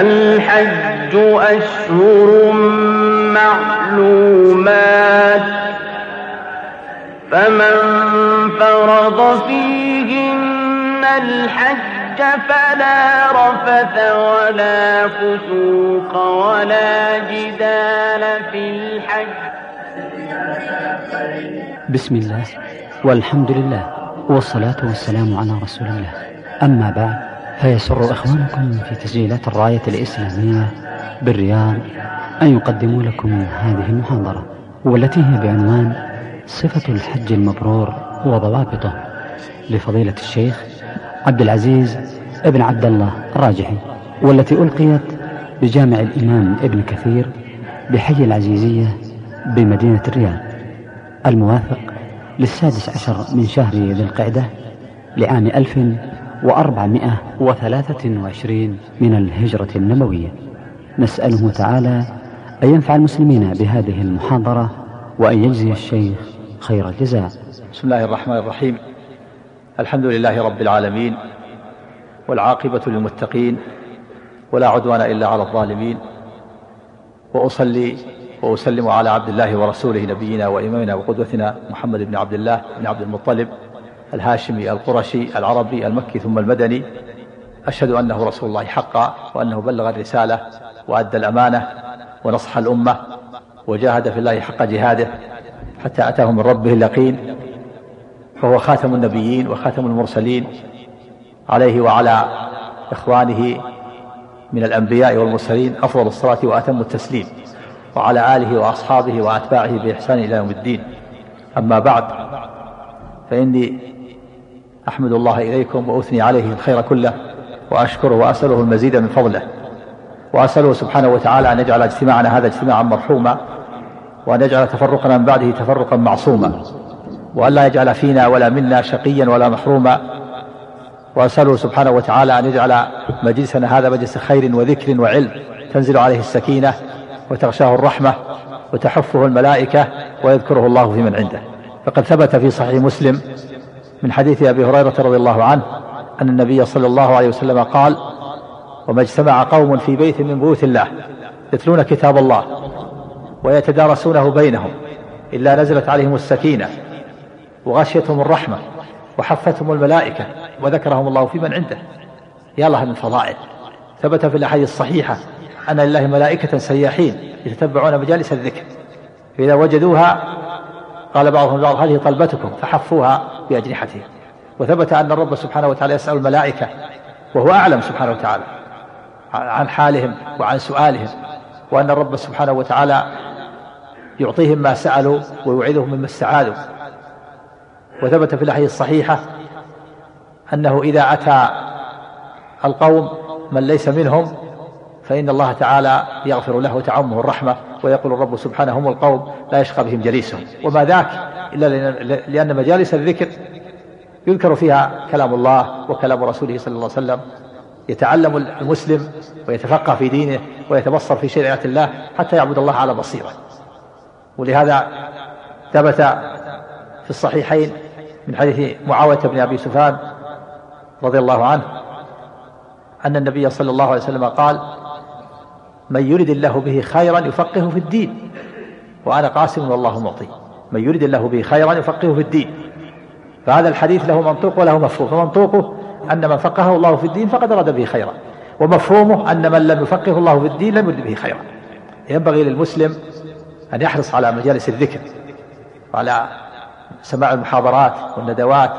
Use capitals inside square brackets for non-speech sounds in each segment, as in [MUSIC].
الحج أشهر معلومات فمن فرض فيهن الحج فلا رفث ولا فسوق ولا جدال في الحج. بسم الله والحمد لله والصلاة والسلام على رسول الله. أما بعد فيسر إخوانكم في تسجيلات الراية الإسلامية بالرياض أن يقدموا لكم هذه المحاضرة والتي هي بعنوان صفة الحج المبرور وضوابطه لفضيلة الشيخ عبد العزيز ابن عبد الله الراجحي والتي ألقيت بجامع الإمام ابن كثير بحي العزيزية بمدينة الرياض. الموافق للسادس عشر من شهر ذي القعدة لعام ألف وأربعمائة وثلاثة وعشرين من الهجرة النبوية. نسأله تعالى أن ينفع المسلمين بهذه المحاضرة وأن يجزي الشيخ خير الجزاء. بسم الله الرحمن الرحيم. الحمد لله رب العالمين والعاقبة للمتقين ولا عدوان إلا على الظالمين. وأصلي وأسلم على عبد الله ورسوله نبينا وإمامنا وقدوتنا محمد بن عبد الله بن عبد المطلب الهاشمي القرشي العربي المكي ثم المدني أشهد أنه رسول الله حقا وأنه بلغ الرسالة وأدى الأمانة ونصح الأمة وجاهد في الله حق جهاده حتى أتاه من ربه اليقين فهو خاتم النبيين وخاتم المرسلين عليه وعلى إخوانه من الأنبياء والمرسلين أفضل الصلاة وأتم التسليم وعلى آله وأصحابه وأتباعه بإحسان إلى يوم الدين. أما بعد فإني أحمد الله إليكم وأثني عليه الخير كله وأشكره وأسأله المزيد من فضله وأسأله سبحانه وتعالى أن يجعل اجتماعنا هذا اجتماعا مرحوما وأن يجعل تفرقنا من بعده تفرقا معصوما وأن لا يجعل فينا ولا منا شقيا ولا محروما وأسأله سبحانه وتعالى أن يجعل مجلسنا هذا مجلس خير وذكر وعلم تنزل عليه السكينة وتغشاه الرحمة وتحفه الملائكة ويذكره الله في من عنده. فقد ثبت في صحيح مسلم من حديث أبي هريرة رضي الله عنه أن النبي صلى الله عليه وسلم قال وما اجتمع قوم في بيت من بيوت الله يتلون كتاب الله ويتدارسونه بينهم إلا نزلت عليهم السكينة وغشيتهم الرحمة وحفتهم الملائكة وذكرهم الله في من عنده. يا الله من فضائل. ثبت في الأحاديث الصحيحة أن لله ملائكة سياحين يتتبعون مجالس الذكر. فإذا وجدوها قال بعضهم بعض هذه طلبتكم فحفوها بأجنحتهم وثبت أن الرب سبحانه وتعالى يسأل الملائكة وهو أعلم سبحانه وتعالى عن حالهم وعن سؤالهم وأن الرب سبحانه وتعالى يعطيهم ما سألوا ويوعدهم مما استعاذوا. وثبت في الأحاديث الصحيحة أنه إذا أتى القوم من ليس منهم فإن الله تعالى يغفر له وتعمه الرحمة ويقول الرب سبحانه هم القوم لا يشقى بهم جليسهم. وما ذاك إلا لأن مجالس الذكر يذكر فيها كلام الله وكلام رسوله صلى الله عليه وسلم. يتعلم المسلم ويتفقه في دينه ويتبصر في شريعة الله حتى يعبد الله على بصيرة. ولهذا ثبت في الصحيحين من حديث معاوية بن أبي سفيان رضي الله عنه أن النبي صلى الله عليه وسلم قال من يرد الله به خيرا يفقهه في الدين. وأنا قاسم والله معطي. من يرد الله به خيرا يفقهه في الدين. فهذا الحديث له منطوق وله مفهوم. فمنطوقه أن من فقهه الله في الدين فقد أراد به خيرا. ومفهومه أن من لم يفقهه الله في الدين لم يرد به خيرا. ينبغي للمسلم أن يحرص على مجالس الذكر. وعلى سماع المحاضرات والندوات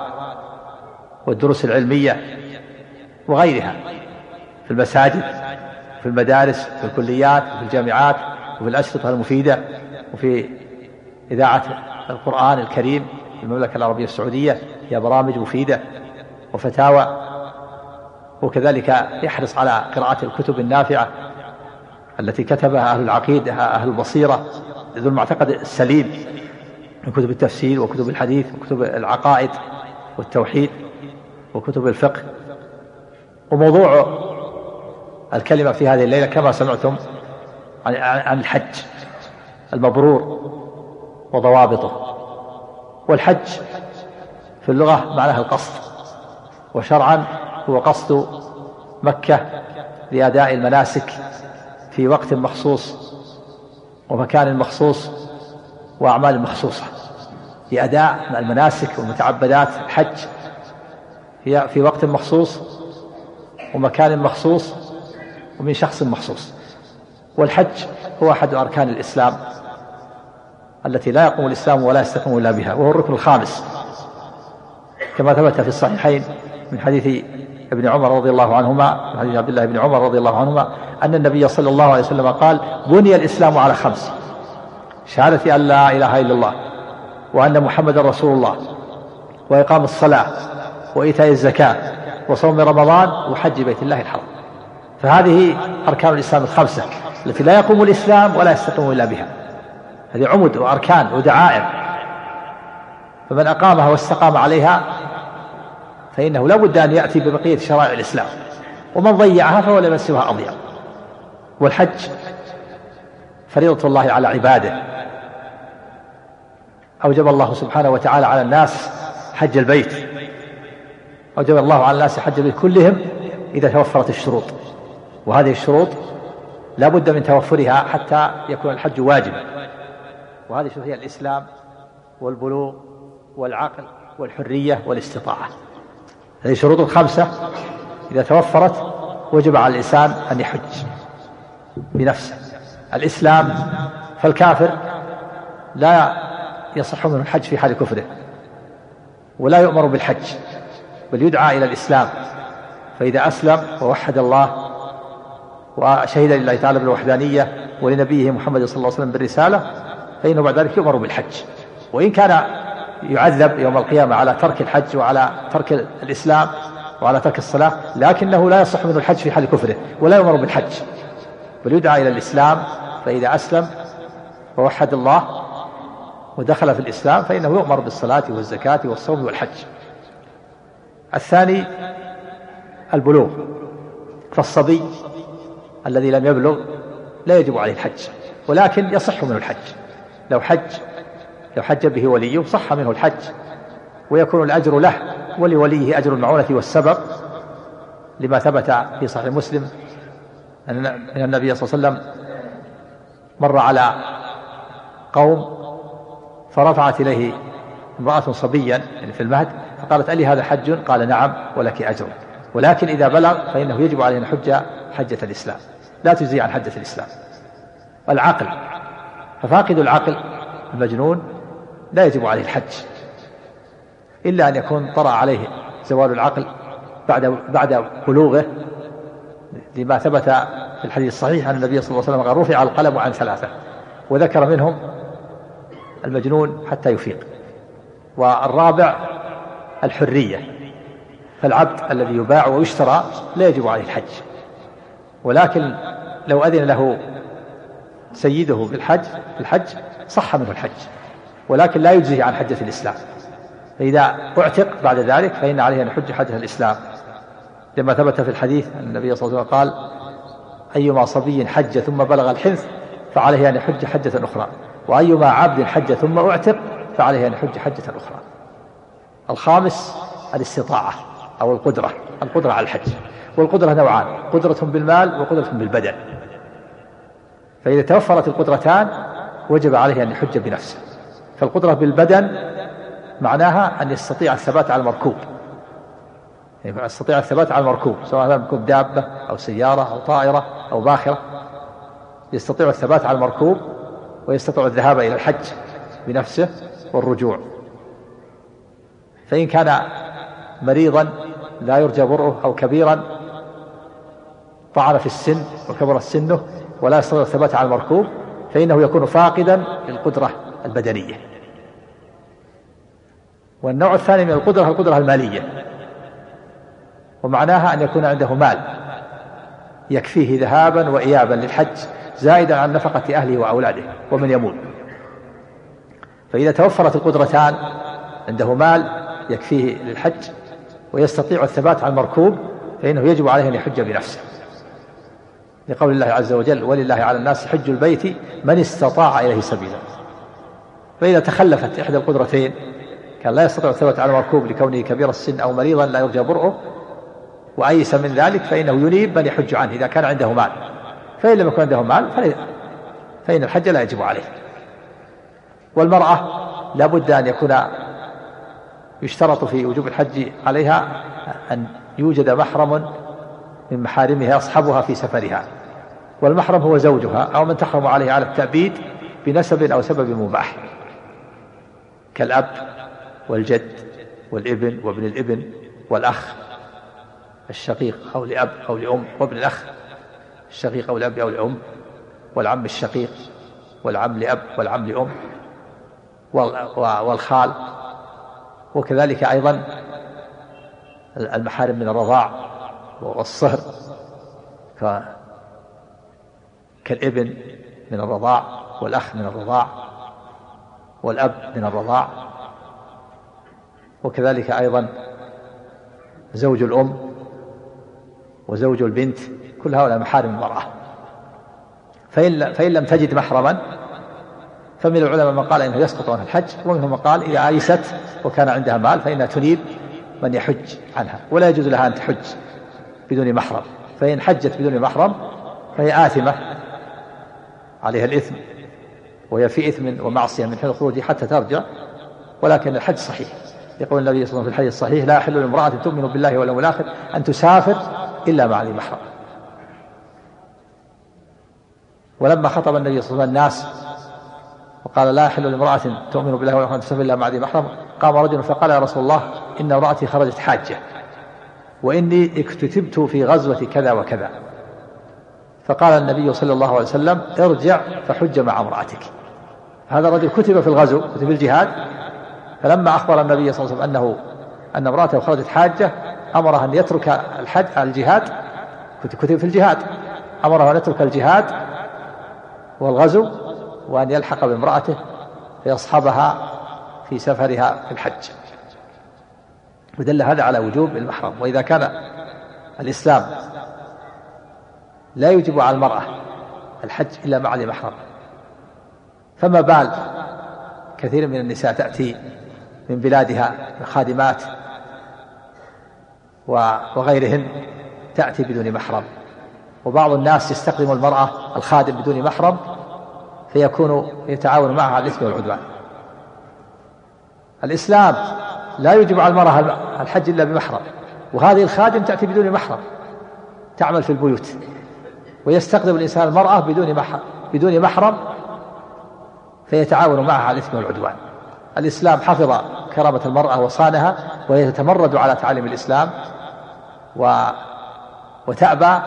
والدروس العلمية وغيرها في المساجد. في المدارس في الكليات في الجامعات وفي الأشرطة المفيدة وفي إذاعة القرآن الكريم في المملكة العربية السعودية فيها برامج مفيدة وفتاوى. وكذلك يحرص على قراءة الكتب النافعة التي كتبها أهل العقيدة أهل البصيرة ذو المعتقد السليم من كتب التفسير وكتب الحديث وكتب العقائد والتوحيد وكتب الفقه. وموضوع الكلمة في هذه الليلة كما سمعتم عن الحج المبرور وضوابطه. والحج في اللغة معناها القصد وشرعا هو قصد مكة لأداء المناسك في وقت مخصوص ومكان مخصوص وأعمال مخصوصة لأداء المناسك والمتعبدات. الحج هي في وقت مخصوص ومكان مخصوص ومن شخص مخصوص. والحج هو أحد أركان الإسلام التي لا يقوم الإسلام ولا يستقيم إلا بها وهو الركن الخامس. كما ثبت في الصحيحين من حديث ابن عمر رضي الله عنهما من حديث عبد الله بن عمر رضي الله عنهما أن النبي صلى الله عليه وسلم قال بني الإسلام على خمس شهادة أن لا إله إلا الله وأن محمدا رسول الله وإقام الصلاة وإيتاء الزكاة وصوم رمضان وحج بيت الله الحرام. فهذه أركان الإسلام الخمسة التي لا يقوم الإسلام ولا يستقيم إلا بها. هذه عمد وأركان ودعائم فمن أقامها واستقام عليها فإنه لا بد أن يأتي ببقية شرائع الإسلام. ومن ضيعها فهو لمن سواها أضيع. والحج فريضة الله على عباده. أوجب الله سبحانه وتعالى على الناس حج البيت. أوجب الله على الناس حج البيت كلهم إذا توفرت الشروط. وهذه الشروط لا بد من توفرها حتى يكون الحج واجبا. وهذه هي الإسلام والبلوغ والعقل والحرية والاستطاعة. هذه شروط الخمسة إذا توفرت وجب على الإنسان أن يحج بنفسه. الإسلام فالكافر لا يصح منه الحج في حال كفره ولا يؤمر بالحج بل يدعى إلى الإسلام. فإذا أسلم ووحد الله وشهد لله تعالى بالوحدانية ولنبيه محمد صلى الله عليه وسلم بالرسالة فإنه بعد ذلك يؤمر بالحج. وإن كان يعذب يوم القيامة على ترك الحج وعلى ترك الإسلام وعلى ترك الصلاة لكنه لا يصح منه الحج في حال كفره ولا يؤمر بالحج. بل يدعى إلى الإسلام فإذا أسلم ووحد الله ودخل في الإسلام فإنه يؤمر بالصلاة والزكاة والصوم والحج. الثاني البلوغ فالصبي الذي لم يبلغ لا يجب عليه الحج ولكن يصح منه الحج. لو حج لو حج به وليه صح منه الحج ويكون الأجر له ولوليه أجر المعونة والسبب لما ثبت في صحيح مسلم أن النبي صلى الله عليه وسلم مر على قوم فرفعت إليه امرأة صبيا يعني في المهد فقالت ألي هذا حج؟ قال نعم ولك أجر. ولكن إذا بلغ فإنه يجب عليه أن يحج حجة الإسلام. لا تجزي عن حجة الإسلام. العقل ففاقد العقل المجنون لا يجب عليه الحج. إلا أن يكون طرأ عليه زوال العقل بعد بعد بلوغه. لما ثبت في الحديث الصحيح أن النبي صلى الله عليه وسلم قال رفع القلم عن ثلاثة وذكر منهم المجنون حتى يفيق. والرابع الحرية فالعبد الذي يباع ويشترى لا يجب عليه الحج. ولكن لو أذن له سيده بالحج الحج صح منه الحج ولكن لا يجزيه عن حجة الإسلام. فإذا اعتق بعد ذلك فإن عليه أن يحج حجة الإسلام. لما ثبت في الحديث أن النبي صلى الله عليه وسلم قال أيما صبي حج ثم بلغ الحنث فعليه أن يحج حجة أخرى وأيما عبد حج ثم أعتق فعليه أن يحج حجة أخرى. الخامس الاستطاعة أو القدرة القدرة على الحج. والقدرة نوعان قدرة بالمال وقدرة بالبدن. فإذا توفرت القدرتان وجب عليه أن يحج بنفسه. فالقدرة بالبدن معناها أن يستطيع الثبات على المركوب. يعني يستطيع الثبات على المركوب سواء كان دابة أو سيارة أو طائرة أو باخرة. يستطيع الثبات على المركوب ويستطيع الذهاب إلى الحج بنفسه والرجوع. فإن كان مريضا لا يرجى برؤه أو كبيرا طعن في السن وكبر سنه ولا يستطيع الثبات على المركوب فإنه يكون فاقدا للقدرة البدنية. والنوع الثاني من القدرة القدرة المالية. ومعناها أن يكون عنده مال يكفيه ذهابا وإيابا للحج زائدا عن نفقة أهله وأولاده ومن يموت. فإذا توفرت القدرتان عنده مال يكفيه للحج ويستطيع الثبات على المركوب فإنه يجب عليه أن يحج بنفسه. لقول الله عز وجل ولله على الناس حج البيت من استطاع إليه سبيلا. فإذا تخلفت إحدى القدرتين كان لا يستطيع الثبات على المركوب لكونه كبير السن أو مريضا لا يرجى برؤه وأيس من ذلك فإنه ينيب من يحج عنه إذا كان عنده مال. فإن لم يكن عنده مال فإن الحج لا يجب عليه. والمرأة لا بد أن يكون يشترط في وجوب الحج عليها أن يوجد محرم من محارمها يصحبها في سفرها. والمحرم هو زوجها أو من تحرم عليه على التأبيد بنسب أو سبب مباح. كالأب والجد والابن وابن الابن والأخ. الشقيق أو لأب أو لأم وابن الأخ. الشقيق أو لأب أو لأم والعم الشقيق والعم لأب والعم لأم والخال. وكذلك أيضا المحارم من الرضاع والصهر. كالإبن من الرضاع والأخ من الرضاع والأب من الرضاع. وكذلك أيضا زوج الأم وزوج البنت كل هؤلاء محارم المرأة. فإن, فإن لم تجد محرما فمن العلماء من قال إنه يسقط عنها الحج ومنهم من قال إذا ايست وكان عندها مال فإنها تنيب من يحج عنها ولا يجوز لها أن تحج بدون محرم. فإن حجت بدون محرم فهي آثمة عليها الإثم وهي في إثم ومعصية من حين الخروج حتى ترجع ولكن الحج صحيح. يقول النبي صلى الله عليه وسلم في الحديث الصحيح لا يحل لامرأة تؤمن بالله واليوم الآخر أن تسافر إلا مع ذي محرم. ولما خطب النبي صلى الله عليه وسلم الناس وقال لا يحل لامرأة تؤمن بالله واليوم الآخر تسافر إلا مع ذي محرم. قام رجل فقال يا رسول الله إن امرأتي خرجت حاجة وإني اكتتبت في غزوة كذا وكذا. فقال النبي صلى الله عليه وسلم ارجع فحج مع امرأتك. هذا الرجل كتب في الغزو كتب الجهاد فلما أخبر النبي صلى الله عليه وسلم أنه أن امرأته خرجت حاجة أمره أن يترك الحج الجهاد كتب في الجهاد. أمره أن يترك الجهاد والغزو وأن يلحق بامرأته فيصحبها في سفرها في الحج. ودل هذا على وجوب المحرم. وإذا كان الإسلام لا يجب على المرأة الحج إلا مع ذي محرم فما بال كثير من النساء تأتي من بلادها خادمات وغيرهن تأتي بدون محرم. وبعض الناس يستخدم المرأة الخادم بدون محرم فيكون يتعاون معها على الإثم والعدوان. الإسلام لا يجب على المرأة الحج إلا بمحرم وهذه الخادم تأتي بدون محرم تعمل في البيوت. ويستخدم الإنسان المرأة بدون محرم بدون محرم فيتعاون معها على الإثم والعدوان. الإسلام حفظ كرامة المرأة وصانها وهي تتمرد على تعاليم الإسلام و وتأبى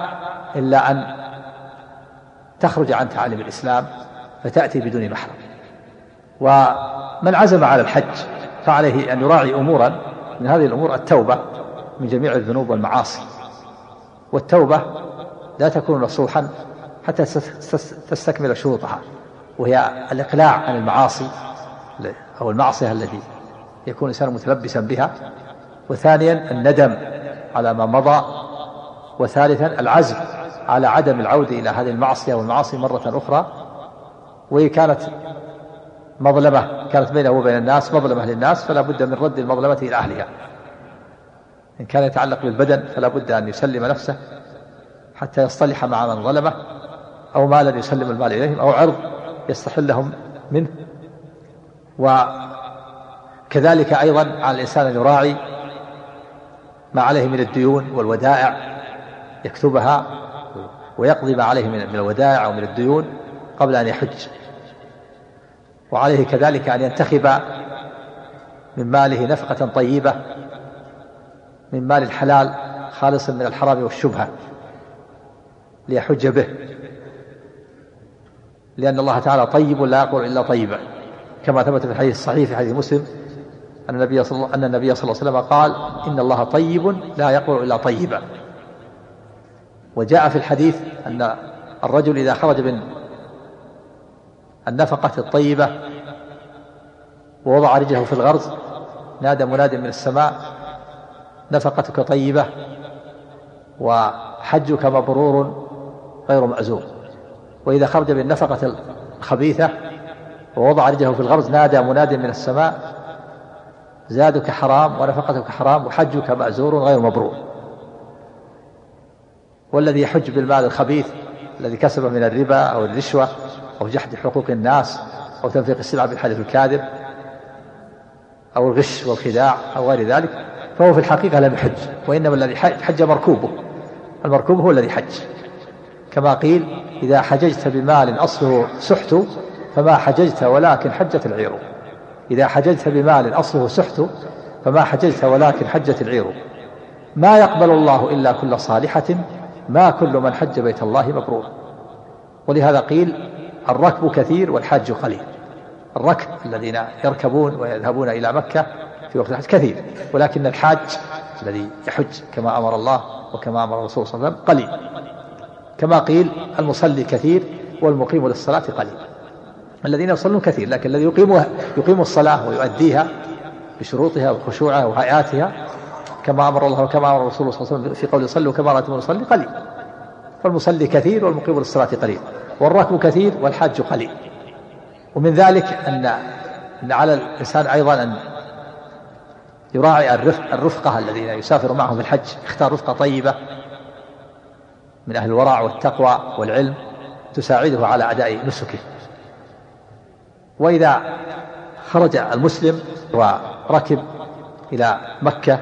إلا أن تخرج عن تعاليم الإسلام فتأتي بدون محرم. ومن عزم على الحج فعليه أن يراعي أمورا من هذه الأمور التوبة من جميع الذنوب والمعاصي. والتوبة لا تكون نصوحا حتى تستكمل شروطها وهي الإقلاع عن المعاصي أو المعصية التي يكون الإنسان متلبسا بها. وثانيا الندم على ما مضى. وثالثا العزم على عدم العودة إلى هذه المعصية والمعاصي مرة أخرى. وهي كانت مظلمة كانت بينه وبين الناس مظلمة للناس فلا بد من رد المظلمة إلى أهلها. إن كان يتعلق بالبدن فلا بد أن يسلم نفسه. حتى يصطلح مع من ظلمه أو مالا يسلم المال إليهم أو عرض يستحلهم منه. وكذلك أيضا على الإنسان أن يراعي ما عليه من الديون والودائع يكتبها ويقضي ما عليه من الودائع أو من الديون قبل أن يحج. وعليه كذلك أن ينتخب من ماله نفقة طيبة من مال الحلال خالص من الحرام والشبهة. ليحج به. لأن الله تعالى طيب لا يقول إلا طيبا كما ثبت في الحديث الصحيح في حديث مسلم أن النبي صلى الله أن النبي صلى الله عليه وسلم قال إن الله طيب لا يقول إلا طيبا وجاء في الحديث أن الرجل إذا خرج من النفقة الطيبة ووضع رجله في الغرز نادى مناد من السماء نفقتك طيبة وحجك مبرور غير مأزوم. وإذا خرج بالنفقة الخبيثة ووضع رجله في الغرز نادى مناد من السماء زادك حرام ونفقتك حرام وحجك مأزور غير مبرور. والذي يحج بالمال الخبيث الذي كسبه من الربا أو الرشوة أو جحد حقوق الناس أو تنفيق السلع بالحديث الكاذب أو الغش والخداع أو غير ذلك فهو في الحقيقة لم يحج وإنما الذي حج مركوبه. المركوب هو الذي حج. كما قيل إذا حججت بمال أصله سحت فما حججت ولكن حجت العير. إذا حججت بمال أصله سحت فما حججت ولكن حجت العير. ما يقبل الله إلا كل صالحة ما كل من حج بيت الله مبرور. ولهذا قيل الركب كثير والحاج قليل. الركب الذين يركبون ويذهبون إلى مكة في وقت الحج كثير ولكن الحاج الذي يحج كما أمر الله وكما أمر الرسول صلى الله عليه وسلم قليل. كما قيل المصلي كثير والمقيم للصلاة قليل. الذين يصلون كثير لكن الذي يقيم يقيم الصلاة ويؤديها بشروطها وخشوعها وهيئاتها كما أمر الله وكما أمر الرسول صلى الله عليه وسلم في قوله صلوا كما رأيتم يصلي قليل. فالمصلي كثير والمقيم للصلاة قليل والركب كثير والحاج قليل. ومن ذلك أن أن على الإنسان أيضا أن يراعي الرفق الرفقة الذين يسافر معهم الحج يختار رفقة طيبة من أهل الورع والتقوى والعلم تساعده على أداء نسكه. وإذا خرج المسلم وركب إلى مكة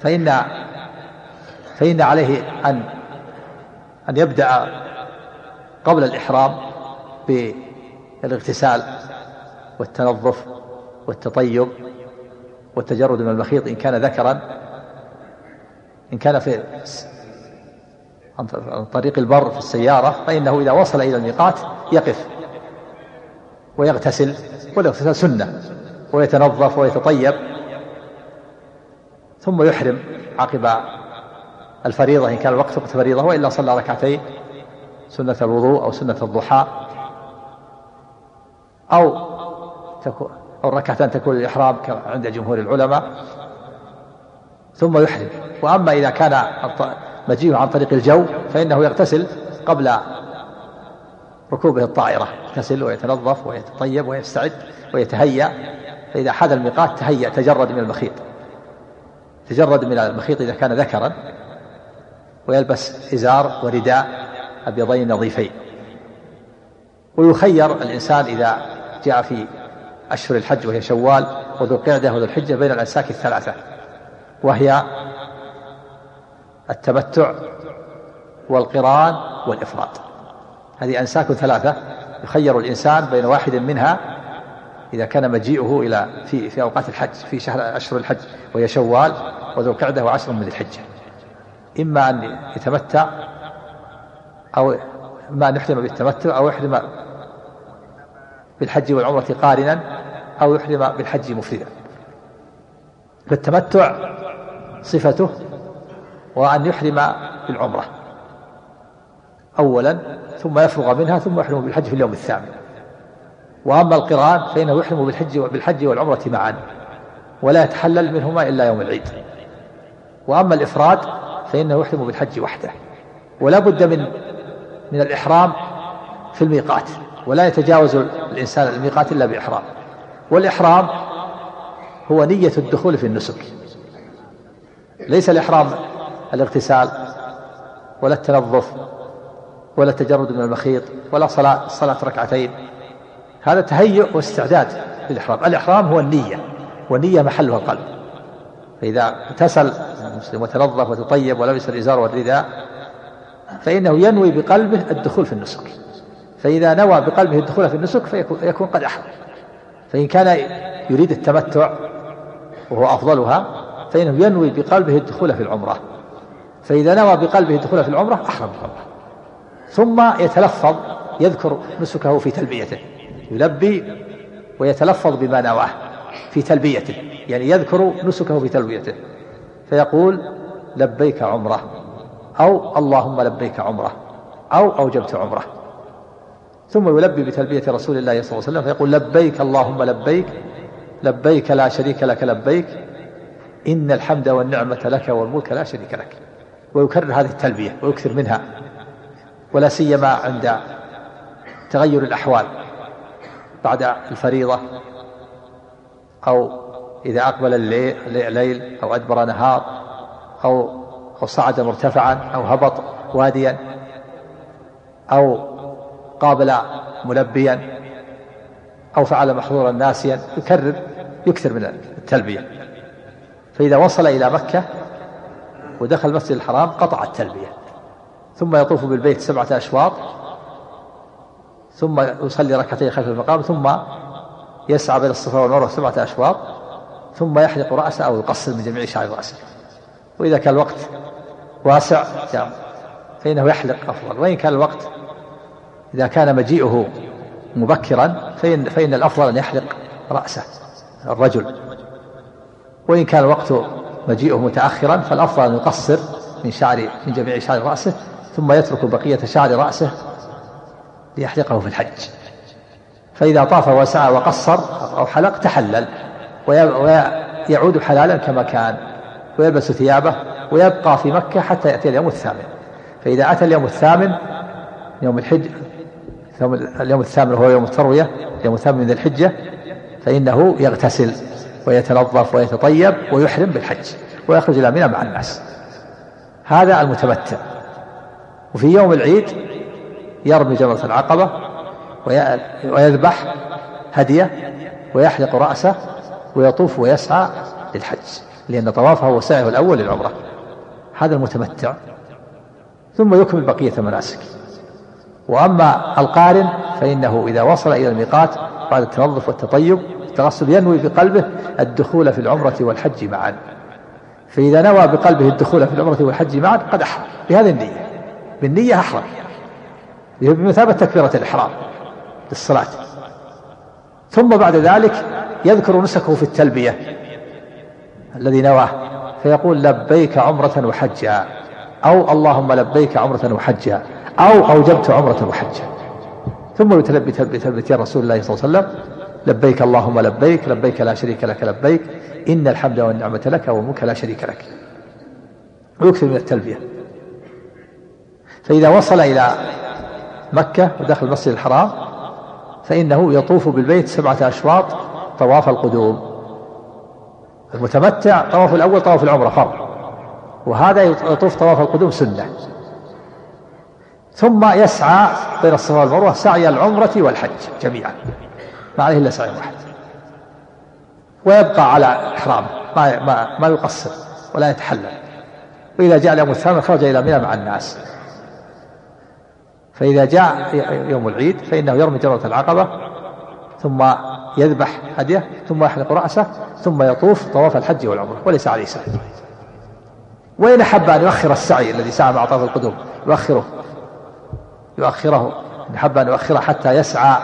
فإن فإن عليه أن أن يبدأ قبل الإحرام بالاغتسال والتنظف والتطيب والتجرد من المخيط إن كان ذكرا إن كان في عن طريق البر في السيارة فإنه إذا وصل إلى الميقات يقف ويغتسل والاغتسال سنة ويتنظف ويتطيب ثم يحرم عقب الفريضة إن كان الوقت وقت فريضة وإلا صلى ركعتين سنة الوضوء أو سنة الضحى أو تكون أو ركعتان تكون الإحرام عند جمهور العلماء ثم يحرم. وأما إذا كان مجيء عن طريق الجو فإنه يغتسل قبل ركوبه الطائرة. يغتسل ويتنظف ويتطيب ويستعد ويتهيأ. فإذا حاد الميقات تهيأ تجرد من المخيط. تجرد من المخيط إذا كان ذكرا. ويلبس إزار ورداء أبيضين نظيفين. ويخير الإنسان إذا جاء في أشهر الحج وهي شوال وذو القعدة وذو الحجة بين الأنساك الثلاثة. وهي التمتع والقران والإفراد. هذه أنساك ثلاثة يخير الإنسان بين واحد منها إذا كان مجيئه إلى في في أوقات الحج في شهر أشهر الحج وهي شوال وذو القعدة وعشر من الحجة. إما أن يتمتع أو إما أن يحرم بالتمتع أو يحرم بالحج والعمرة قارنا أو يحرم بالحج مفردا. فالتمتع صفته وأن يحرم بالعمرة. أولا ثم يفرغ منها ثم يحرم بالحج في اليوم الثامن. وأما القرآن فإنه يحرم بالحج بالحج والعمرة معا. ولا يتحلل منهما إلا يوم العيد. وأما الإفراد فإنه يحرم بالحج وحده. ولا بد من من الإحرام في الميقات. ولا يتجاوز الإنسان الميقات إلا بإحرام. والإحرام هو نية الدخول في النسك. ليس الإحرام الاغتسال ولا التنظف ولا التجرد من المخيط ولا صلاة صلاة ركعتين. هذا تهيؤ واستعداد للإحرام. الإحرام هو النية والنية محلها القلب. فإذا اغتسل المسلم وتنظف وتطيب ولبس الإزار والرداء فإنه ينوي بقلبه الدخول في النسك. فإذا نوى بقلبه الدخول في النسك فيكون قد أحرم. فإن كان يريد التمتع وهو أفضلها فإنه ينوي بقلبه الدخول في العمرة. فإذا نوى بقلبه الدخول في العمرة أحرم بالعمرة ثم يتلفظ يذكر نسكه في تلبيته. يلبي ويتلفظ بما نواه في تلبيته. يعني يذكر نسكه في تلبيته. فيقول لبيك عمرة. أو اللهم لبيك عمرة. أو أوجبت عمرة. ثم يلبي بتلبية رسول الله صلى الله عليه وسلم. فيقول لبيك اللهم لبيك. لبيك لا شريك لك لبيك. إن الحمد والنعمة لك والملك لا شريك لك. ويكرر هذه التلبية ويكثر منها ولا سيما عند تغير الأحوال بعد الفريضة أو إذا أقبل الليل أو أدبر نهار أو أو صعد مرتفعا أو هبط واديا أو قابل ملبيا أو فعل محظورا ناسيا يكرر يكثر من التلبية. فإذا وصل إلى مكة ودخل المسجد الحرام قطع التلبية. ثم يطوف بالبيت سبعة أشواط. ثم يصلي ركعتين خلف المقام ثم يسعى بين الصفا والمروة سبعة أشواط. ثم يحلق رأسه أو يقصر من جميع شعر رأسه. وإذا كان الوقت واسع فإنه يحلق أفضل وإن كان الوقت إذا كان مجيئه مبكرا فإن, فإن الأفضل أن يحلق رأسه الرجل. وإن كان الوقت مجيئه متأخرا فالأفضل أن يقصر من شعر من جميع شعر رأسه ثم يترك بقية شعر رأسه ليحلقه في الحج. فإذا طاف وسعى وقصر أو حلق تحلل ويعود حلالا كما كان ويلبس ثيابه ويبقى في مكة حتى يأتي اليوم الثامن. فإذا أتى اليوم الثامن يوم الحج اليوم الثامن وهو يوم التروية يوم الثامن من الحجة فإنه يغتسل. ويتنظف ويتطيب ويحرم بالحج ويخرج إلى منى مع الناس. هذا المتمتع. وفي يوم العيد يرمي جمرة العقبة ويذبح هدية ويحلق رأسه ويطوف ويسعى للحج لأن طوافه هو سعيه الأول للعمرة. هذا المتمتع. ثم يكمل بقية المناسك وأما القارن فإنه إذا وصل إلى الميقات بعد التنظف والتطيب التغسل ينوي بقلبه الدخول في العمرة والحج معا. فإذا نوى بقلبه الدخول في العمرة والحج معا قد أحرم. بهذه النية. بالنية أحرم. بمثابة تكبيرة الإحرام للصلاة. ثم بعد ذلك يذكر نسكه في التلبية الذي نواه فيقول لبيك عمرة وحجا. أو اللهم لبيك عمرة وحجا. أو أوجبت عمرة وحجا. ثم يتلبي تلبية رسول الله صلى الله عليه وسلم. لبيك اللهم لبيك لبيك لا شريك لك لبيك. إن الحمد والنعمة لك والملك لا شريك لك. ويكثر من التلبية. فإذا وصل إلى مكة ودخل المسجد الحرام فإنه يطوف بالبيت سبعة أشواط طواف القدوم. المتمتع طواف الأول طواف العمرة فرض. وهذا يطوف طواف القدوم سنة. ثم يسعى بين الصفا والمروة سعي العمرة والحج جميعا. ما عليه إلا سعي واحد. ويبقى على إحرامه ما ما ما يقصر ولا يتحلل. وإذا جاء اليوم الثامن خرج إلى منى مع الناس. فإذا جاء يوم العيد فإنه يرمي جمرة العقبة ثم يذبح هديه ثم يحلق رأسه ثم يطوف طواف الحج والعمرة وليس عليه سعي. وإن أحب أن يؤخر السعي الذي سعى مع طواف القدوم يؤخره. يؤخره. إن أحب أن يؤخره حتى يسعى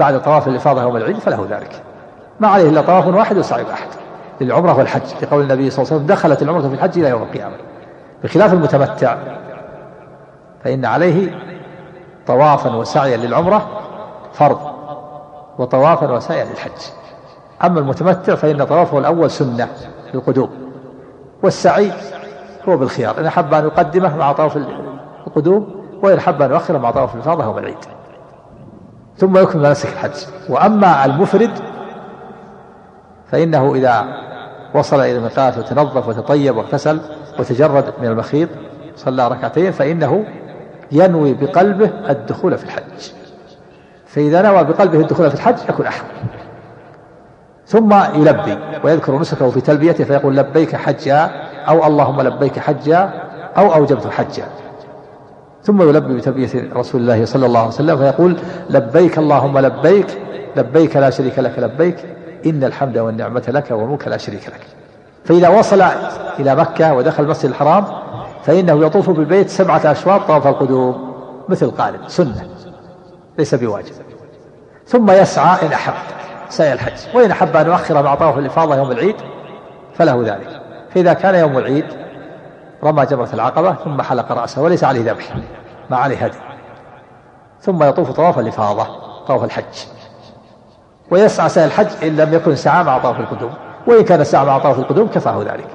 بعد طواف الإفاضة يوم العيد فله ذلك. ما عليه إلا طواف واحد وسعي واحد للعمرة والحج. لقول النبي صلى الله عليه وسلم دخلت العمرة في الحج إلى يوم القيامة. بخلاف المتمتع فإن عليه طوافا وسعيا للعمرة فرض وطوافا وسعيا للحج. أما المتمتع فإن طوافه الأول سنة للقدوم والسعي هو بالخيار. إن أحب أن يقدمه مع طواف القدوم وإن أحب أن يؤخره مع طواف الإفاضة يوم العيد. ثم يكمل مناسك الحج وأما المفرد فإنه إذا وصل إلى الميقات وتنظف وتطيب واغتسل وتجرد من المخيط صلى ركعتين فإنه ينوي بقلبه الدخول في الحج. فإذا نوى بقلبه الدخول في الحج يكون أحرم ثم يلبي ويذكر نسكه في تلبيته فيقول لبيك حجا أو اللهم لبيك حجا أو أوجبت حجا. ثم يلبي بتلبية رسول الله صلى الله عليه وسلم فيقول لبيك اللهم لبيك لبيك لا شريك لك لبيك إن الحمد والنعمة لك والملك لا شريك لك. فإذا وصل إلى مكة ودخل المسجد الحرام فإنه يطوف بالبيت سبعة أشواط طواف القدوم مثل قارن سنة ليس بواجب. ثم يسعى إن أحب سعي الحج. وإن أحب أن يؤخر مع طواف الإفاضة يوم العيد فله ذلك. فإذا كان يوم العيد رمى جمرة العقبة ثم حلق رأسه وليس عليه ذبح ما عليه هدي. ثم يطوف طواف الإفاضة طواف الحج. ويسعى سعي الحج إن لم يكن سعى مع طواف القدوم وإن كان سعى مع طواف القدوم كفاه ذلك.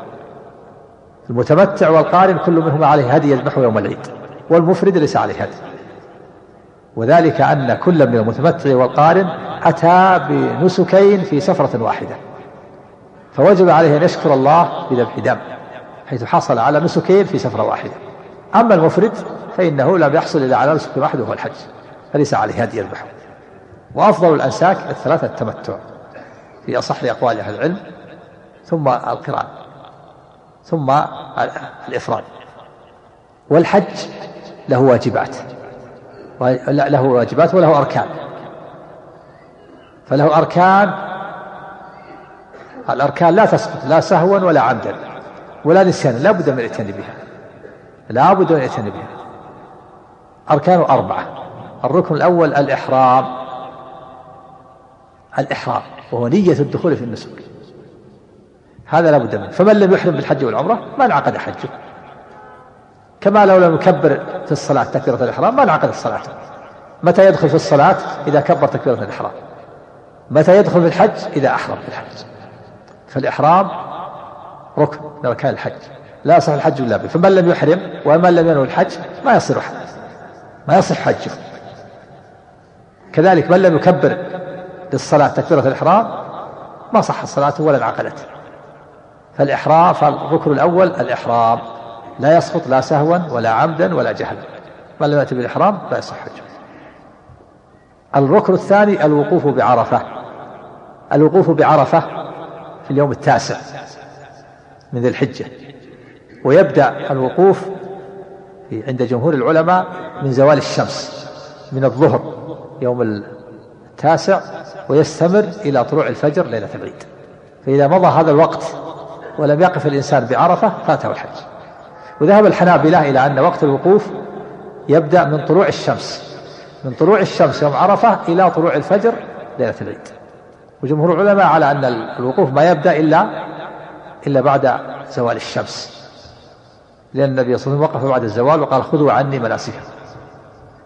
المتمتع والقارن كل منهما عليه هدي يذبحه يوم العيد والمفرد ليس عليه هدي. وذلك أن كل من المتمتع والقارن أتى بنسكين في سفرة واحدة فوجب عليه أن يشكر الله بذبح دم. حيث حصل على نسكين في سفرة واحدة. أما المفرد فإنه لم يحصل إلا على نسك واحد وهو الحج. فليس عليه هدي يذبحه وأفضل الأنساك الثلاثة التمتع في أصح أقوال أهل العلم ثم القران ثم الإفراد. والحج له واجبات. له واجبات وله أركان. فله أركان الأركان لا تسقط لا سهوا ولا عمدا. ولا نسيانا لا بد من الاتيان بها. لا بد من الاتيان بها. أركان أربعة. الركن الأول الإحرام. الإحرام وهو نية الدخول في النسك. هذا لا بد منه. فمن لم يحرم بالحج والعمرة ما انعقد حجه. كما لو لم يكبر في الصلاة تكبيرة الإحرام ما انعقد الصلاة. متى يدخل في الصلاة؟ إذا كبر تكبيرة الإحرام. متى يدخل في الحج؟ إذا أحرم في الحج. فالإحرام ركن من أركان الحج. لا يصح الحج إلا به. فمن لم يحرم ومن لم ينوي الحج ما يصير حج. ما يصح حجه. كذلك من لم يكبر للصلاة تكبيرة الإحرام ما صح صلاته ولا انعقدت فالإحرام فالركن الأول الإحرام. لا يسقط لا سهوا ولا عمدا ولا جهلا. من لم يأتي بالإحرام لا يصح حجه. الركن الثاني الوقوف بعرفة. الوقوف بعرفة في اليوم التاسع. من ذي الحجة. ويبدأ الوقوف عند جمهور العلماء من زوال الشمس من الظهر يوم التاسع ويستمر إلى طلوع الفجر ليلة العيد. فإذا مضى هذا الوقت ولم يقف الإنسان بعرفة فاته الحج. وذهب الحنابلة إلى أن وقت الوقوف يبدأ من طلوع الشمس من طلوع الشمس يوم عرفة إلى طلوع الفجر ليلة العيد. وجمهور العلماء على أن الوقوف ما يبدأ إلا إلا بعد زوال الشمس. لأن النبي صلى الله عليه وسلم وقف بعد الزوال وقال خذوا عني مناسككم.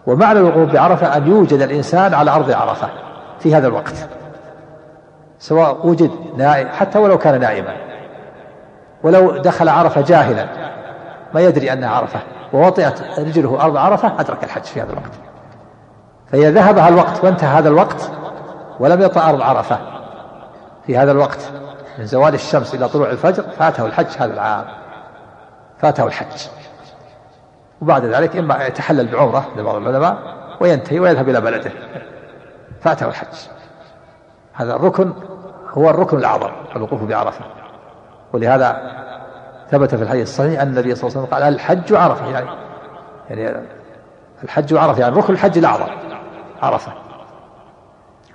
ومعنى الوقوف بعرفة أن يوجد الإنسان على أرض عرفة في هذا الوقت. سواء وجد نائم حتى ولو كان نائما. ولو دخل عرفة جاهلا ما يدري أنها عرفة. ووطئت رجله أرض عرفة أدرك الحج في هذا الوقت. فإذا ذهب هذا الوقت وانتهى هذا الوقت ولم يطأ أرض عرفة في هذا الوقت. من زوال الشمس إلى طلوع الفجر فاته الحج هذا العام. فاته الحج. وبعد ذلك إما يتحلل بعمرة لبعض العلماء وينتهي ويذهب إلى بلده. فاته الحج. هذا الركن هو الركن الأعظم الوقوف بعرفة. ولهذا ثبت في الحديث الصحيح أن النبي صلى الله عليه وسلم قال الحج عرفة يعني يعني الحج عرفة يعني ركن الحج الأعظم عرفة.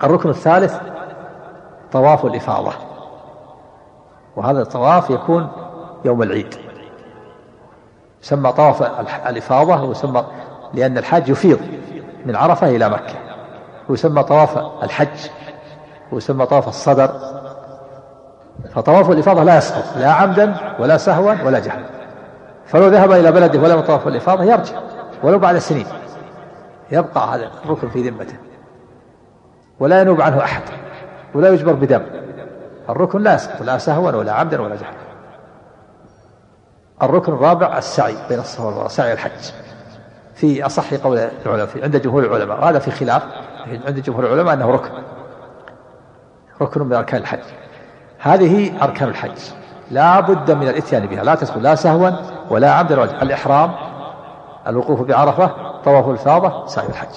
الركن الثالث طواف الإفاضة. وهذا الطواف يكون يوم العيد. يسمى طواف الإفاضة ويسمى لأن الحاج يفيض من عرفة إلى مكة. ويسمى طواف الحج ويسمى طواف الصدر. فطواف الإفاضة لا يسقط لا عمدا ولا سهوا ولا جهلا. فلو ذهب إلى بلده ولم يطوف الإفاضة يرجع ولو بعد سنين. يبقى هذا الركن في ذمته. ولا ينوب عنه أحد ولا يجبر بدم. الركن لا يسقط لا سهوا ولا عمدا ولا جهلا الركن الرابع السعي بين الصفا والمروة سعي الحج. في أصح قول العلماء في عند جمهور العلماء وهذا في خلاف عند جمهور العلماء أنه ركن. ركن من أركان الحج. هذه أركان الحج. لا بد من الإتيان بها لا تدخل لا سهوا ولا عمدا ولا الإحرام الوقوف بعرفة طواف الفاضة سعي الحج.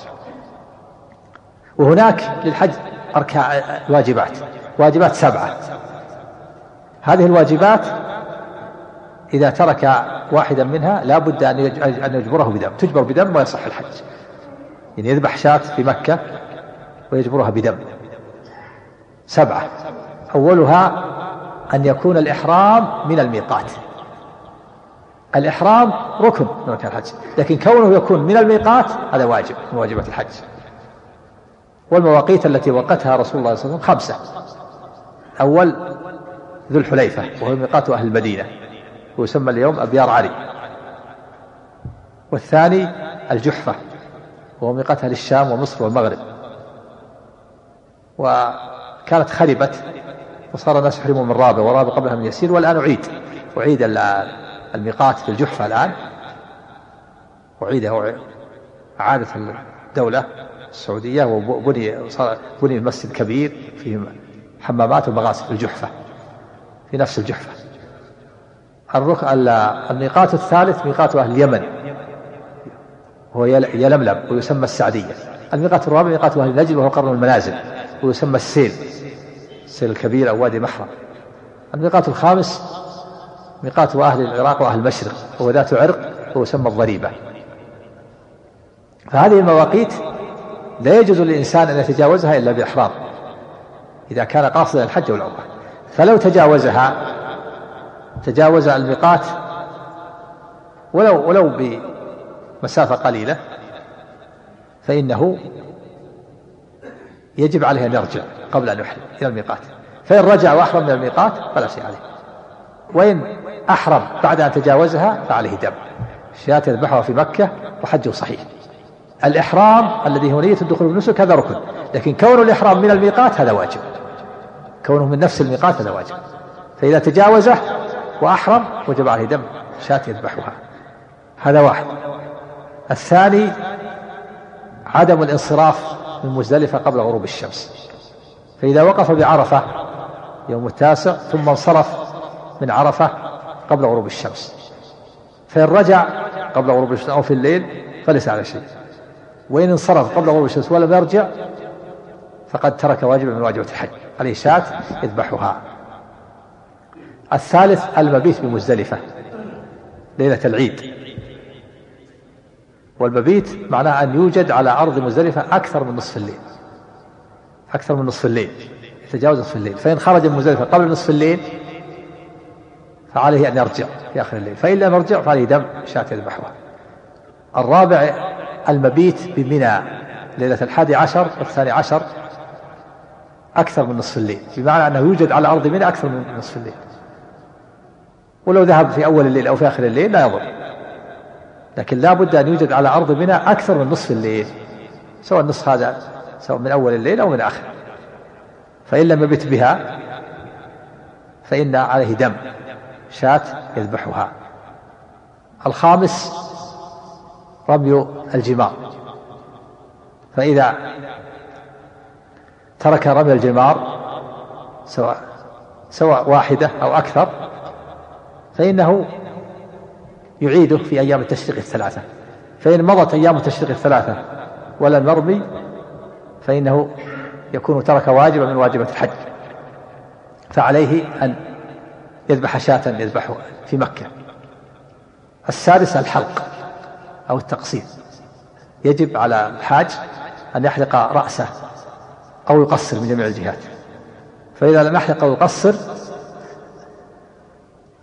وهناك للحج أركان واجبات. واجبات سبعة. هذه الواجبات إذا ترك واحدا منها لا بد أن يجبره بدم تجبر بدم ويصح الحج. يعني يذبح شاة في مكة ويجبرها بدم سبعة. أولها أن يكون الإحرام من الميقات. الإحرام ركن من أركان الحج. لكن كونه يكون من الميقات هذا واجب من واجبات الحج. والمواقيت التي وقتها رسول الله صلى الله عليه وسلم خمسة. أول ذو الحليفة وهو ميقات أهل المدينة ويسمى اليوم أبيار علي. والثاني الجحفة وهو ميقات أهل الشام ومصر والمغرب. وكانت خربت وصار الناس يحرمون من رابع ورابع قبلها من يسير والآن أعيد. أعيد الميقات في الجحفة الآن. أعيد أعادت الدولة السعودية وبني بني مسجد كبير فيه حمامات ومغاسل في الجحفة في نفس الجحفة. الركن الميقات الثالث ميقات أهل اليمن. وهو يلملم ويسمى السعدية. الميقات الرابع ميقات أهل نجد وهو قرن المنازل ويسمى السيل السيل الكبير أو وادي محرم. الميقات الخامس ميقات أهل العراق وأهل المشرق وهو ذات عرق ويسمى الضريبة. فهذه المواقيت لا يجوز للإنسان أن يتجاوزها إلا بإحرام. إذا كان قاصدا الحج والعمرة. فلو تجاوزها تجاوز الميقات ولو ولو بمسافة قليلة فإنه يجب عليه أن يرجع قبل أن يحرم إلى الميقات. فإن رجع وأحرم من الميقات فلا شيء عليه. وإن أحرم بعد أن تجاوزها فعليه دم. شاة يذبحها في مكة وحجه صحيح. الإحرام الذي هو نية الدخول بالنسك هذا ركن. لكن كون الإحرام من الميقات هذا واجب. كونه من نفس الميقات هذا واجب. فإذا تجاوزه وأحرم وجب عليه دم شاة يذبحها. هذا واحد. الثاني عدم الانصراف من مزدلفة قبل غروب الشمس. فإذا وقف بعرفة يوم التاسع ثم انصرف من عرفة قبل غروب الشمس. فإن رجع قبل غروب الشمس أو في الليل فليس على شيء. وإن انصرف قبل غروب الشمس ولم يرجع فقد ترك واجبا من واجبات الحج. عليه شاة يذبحها. الثالث المبيت بمزدلفة ليلة العيد. والمبيت معناه أن يوجد على أرض مزدلفة أكثر من نصف الليل. أكثر من نصف الليل يتجاوز نصف الليل. فإن خرج من مزدلفة قبل نصف الليل فعليه أن يرجع في آخر الليل. فإن لم يرجع فعليه دم شاة يذبحها. الرابع المبيت بمنى ليلة الحادي عشر والثاني عشر أكثر من نصف الليل. بمعنى أنه يوجد على أرض منى أكثر من نصف الليل. ولو ذهب في أول الليل أو في آخر الليل لا يضر. لكن لا بد أن يوجد على أرض منى أكثر من نصف الليل. سواء النصف هذا سواء من أول الليل أو من آخر. فإن لم يبت بها فإن عليه دم شاة يذبحها. الخامس رمي الجمار. فإذا ترك رمي الجمار سواء سواء واحدة أو أكثر فإنه يعيده في أيام التشريق الثلاثة. فإن مضت أيام التشريق الثلاثة ولم يرمي فإنه يكون ترك واجبا من واجبات الحج. فعليه أن يذبح شاة يذبحها في مكة. السادس الحلق أو التقصير يجب على الحاج أن يحلق رأسه أو يقصر من جميع الجهات. فإذا لم يحلق أو يقصر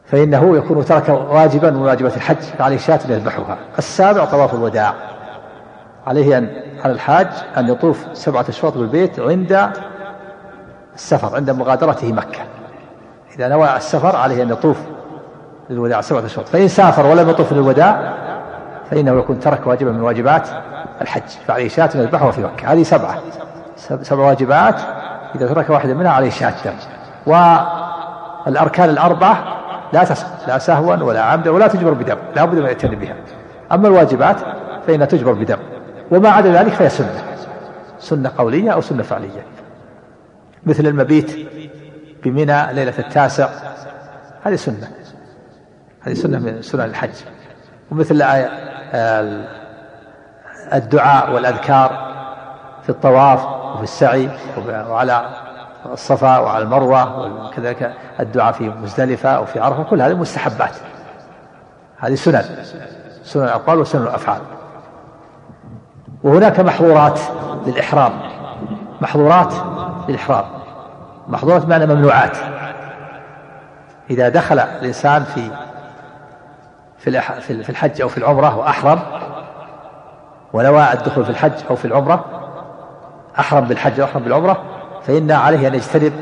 فإنه يكون ترك واجبا من واجبات الحج فعليه شاة يذبحها. السابع طواف الوداع. عليه أن على الحاج أن يطوف سبعة أشواط بالبيت عند السفر عند مغادرته مكة. إذا نوى السفر عليه أن يطوف للوداع سبعة أشواط. فإن سافر ولم يطوف للوداع فإنه يكون ترك واجبا من واجبات الحج. فعليه شاة يذبحها في مكة. هذه سبعة. سبع واجبات. إذا ترك واحدا منها عليه دم والأركان الأربعة لا لا سهوا ولا عمدا ولا تجبر بدم. لا بد من يأتي بها. أما الواجبات فإنها تجبر بدم. وما عدا ذلك فهي سنة. سنة قولية أو سنة فعلية. مثل المبيت بمنى ليلة التاسع. هذه سنة. هذه سنة من سنن الحج. ومثل الدعاء والأذكار. في الطواف وفي السعي وعلى الصفا وعلى المروة وكذلك الدعاء في مزدلفة أو في عرفة. كل هذه مستحبات. هذه سنن. سنن الأقوال وسنن الأفعال. وهناك محظورات للإحرام. محظورات للإحرام. محظورات بمعنى ممنوعات. إذا دخل الإنسان في في في الحج أو في العمرة وأحرم ونوى الدخول في الحج أو في العمرة أحرم بالحج وأحرم بالعمرة فإن عليه أن يجتنب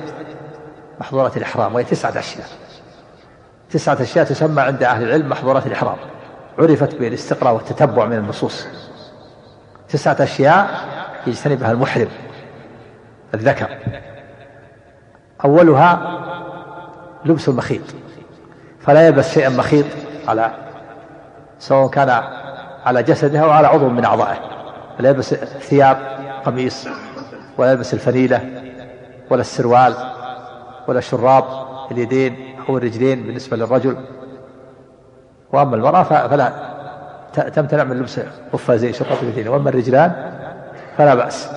محظورات الإحرام وهي تسعة أشياء. تسعة أشياء تسمى عند أهل العلم محظورات الإحرام. عرفت بالاستقراء والتتبع من النصوص. تسعة أشياء يجتنبها المحرم الذكر. أولها لبس المخيط. فلا يلبس شيئا مخيط على سواء كان على جسده أو على عضو من أعضائه. لا يلبس ثياب قميص ولا يلبس الفنيلة ولا السروال ولا شراب اليدين أو الرجلين بالنسبة للرجل. وأما المرأة فلا تمتنع من لبس قفازين شراب اليدين. وأما الرجلان فلا بأس.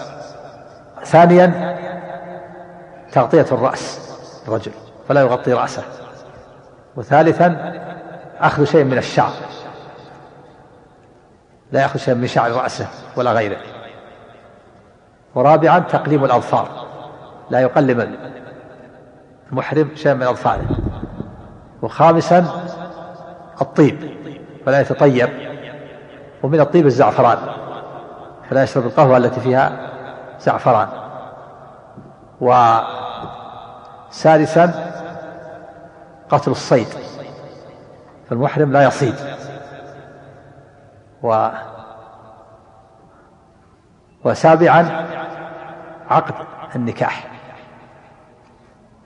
ثانيا تغطية الرأس الرجل فلا يغطي رأسه. وثالثا أخذ شيء من الشعر لا يأخذ شيء من شعر رأسه ولا غيره. ورابعا تقليم الأظفار لا يقلم المحرم شيئا من أظفاره وخامسا الطيب فلا يتطيب. ومن الطيب الزعفران فلا يشرب القهوة التي فيها زعفران. وسادسا قتل الصيد فالمحرم لا يصيد. و وسابعا عقد النكاح.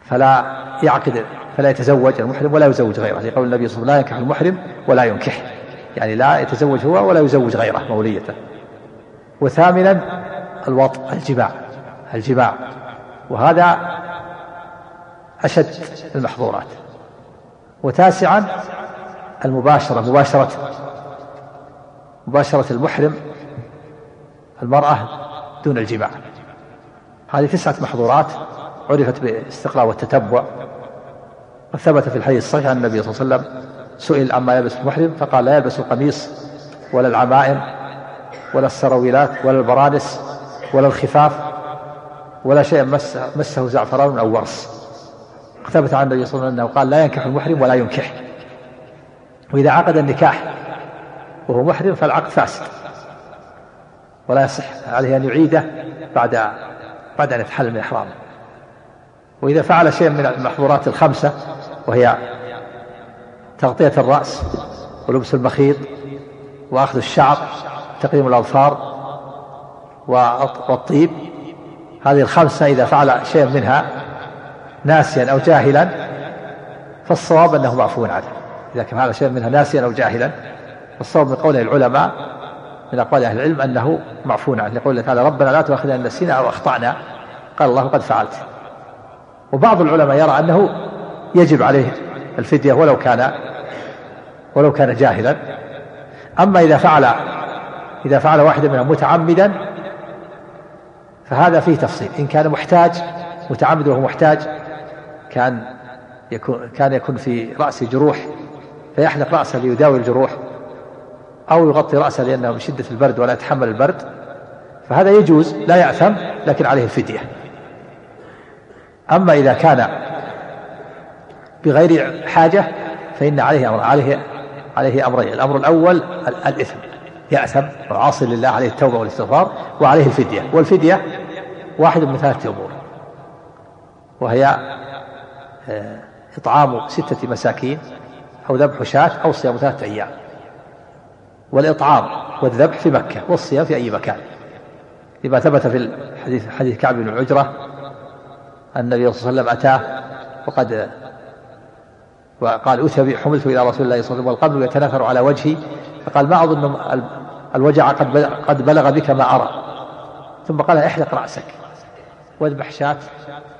فلا يعقد فلا يتزوج المحرم ولا يزوج غيره. لقول النبي صلى الله عليه وسلم لا ينكح المحرم ولا ينكح. يعني لا يتزوج هو ولا يزوج غيره موليته. وثامنا الوطء الجماع الجماع وهذا أشد المحظورات. وتاسعا المباشرة مباشرة مباشرة المحرم المرأة دون الجماع هذه تسعة محظورات عرفت بالاستقراء والتتبع. وثبت في الحديث الصحيح عن النبي صلى الله عليه وسلم سئل عما يلبس المحرم فقال لا يلبس القميص ولا العمائم ولا السرويلات ولا البرانس ولا الخفاف ولا شيء مسه, مسه زعفران أو ورس ثبت عن النبي صلى الله عليه وسلم أنه قال لا ينكح المحرم ولا ينكح. وإذا عقد النكاح وهو محرم فالعقد فاسد. ولا يصح عليه أن يعيده بعد بعد ان يتحلل من احرامه وإذا فعل شيئا من المحظورات الخمسة وهي تغطية الرأس ولبس المخيط وأخذ الشعر تقييم الأظفار والطيب هذه الخمسة إذا فعل شيئا منها ناسيا أو جاهلا فالصواب أنه معفو عنه إذا كان هذا شيء منها ناسيا أو جاهلا فالصواب من قول العلماء من أقوال أهل العلم أنه معفو عنه لقول تعالى ربنا لا تؤاخذنا إن نسينا أو أخطأنا. قال الله قد فعلت. وبعض العلماء يرى أنه يجب عليه الفدية ولو كان ولو كان جاهلا. أما إذا فعل إذا فعل واحدا منهم متعمدا فهذا فيه تفصيل. إن كان محتاج متعمد وهو محتاج كان يكون كان يكون في رأسه جروح فيحلق رأسه ليداوي الجروح. أو يغطي رأسه لأنه من شدة البرد ولا يتحمل البرد فهذا يجوز لا يأثم لكن عليه الفدية. أما إذا كان بغير حاجة فإن عليه أمر عليه عليه أمرين الأمر الأول الإثم يأثم وعاصي لله عليه التوبة والاستغفار وعليه الفدية. والفدية واحد من ثلاثة أمور. وهي آه، إطعام ستة مساكين أو ذبح شاة أو صيام ثلاثة أيام. والإطعام والذبح في مكة والصيام في أي مكان. لما ثبت في الحديث حديث كعب بن عجرة أن النبي صلى الله عليه وسلم أتاه وقد وقال أتى حملت إلى رسول الله صلى الله عليه وسلم والقبل يتناثر على وجهي. فقال ما أظن الوجع قد قد بلغ بك ما أرى. ثم قال احلق رأسك. واذبح شاة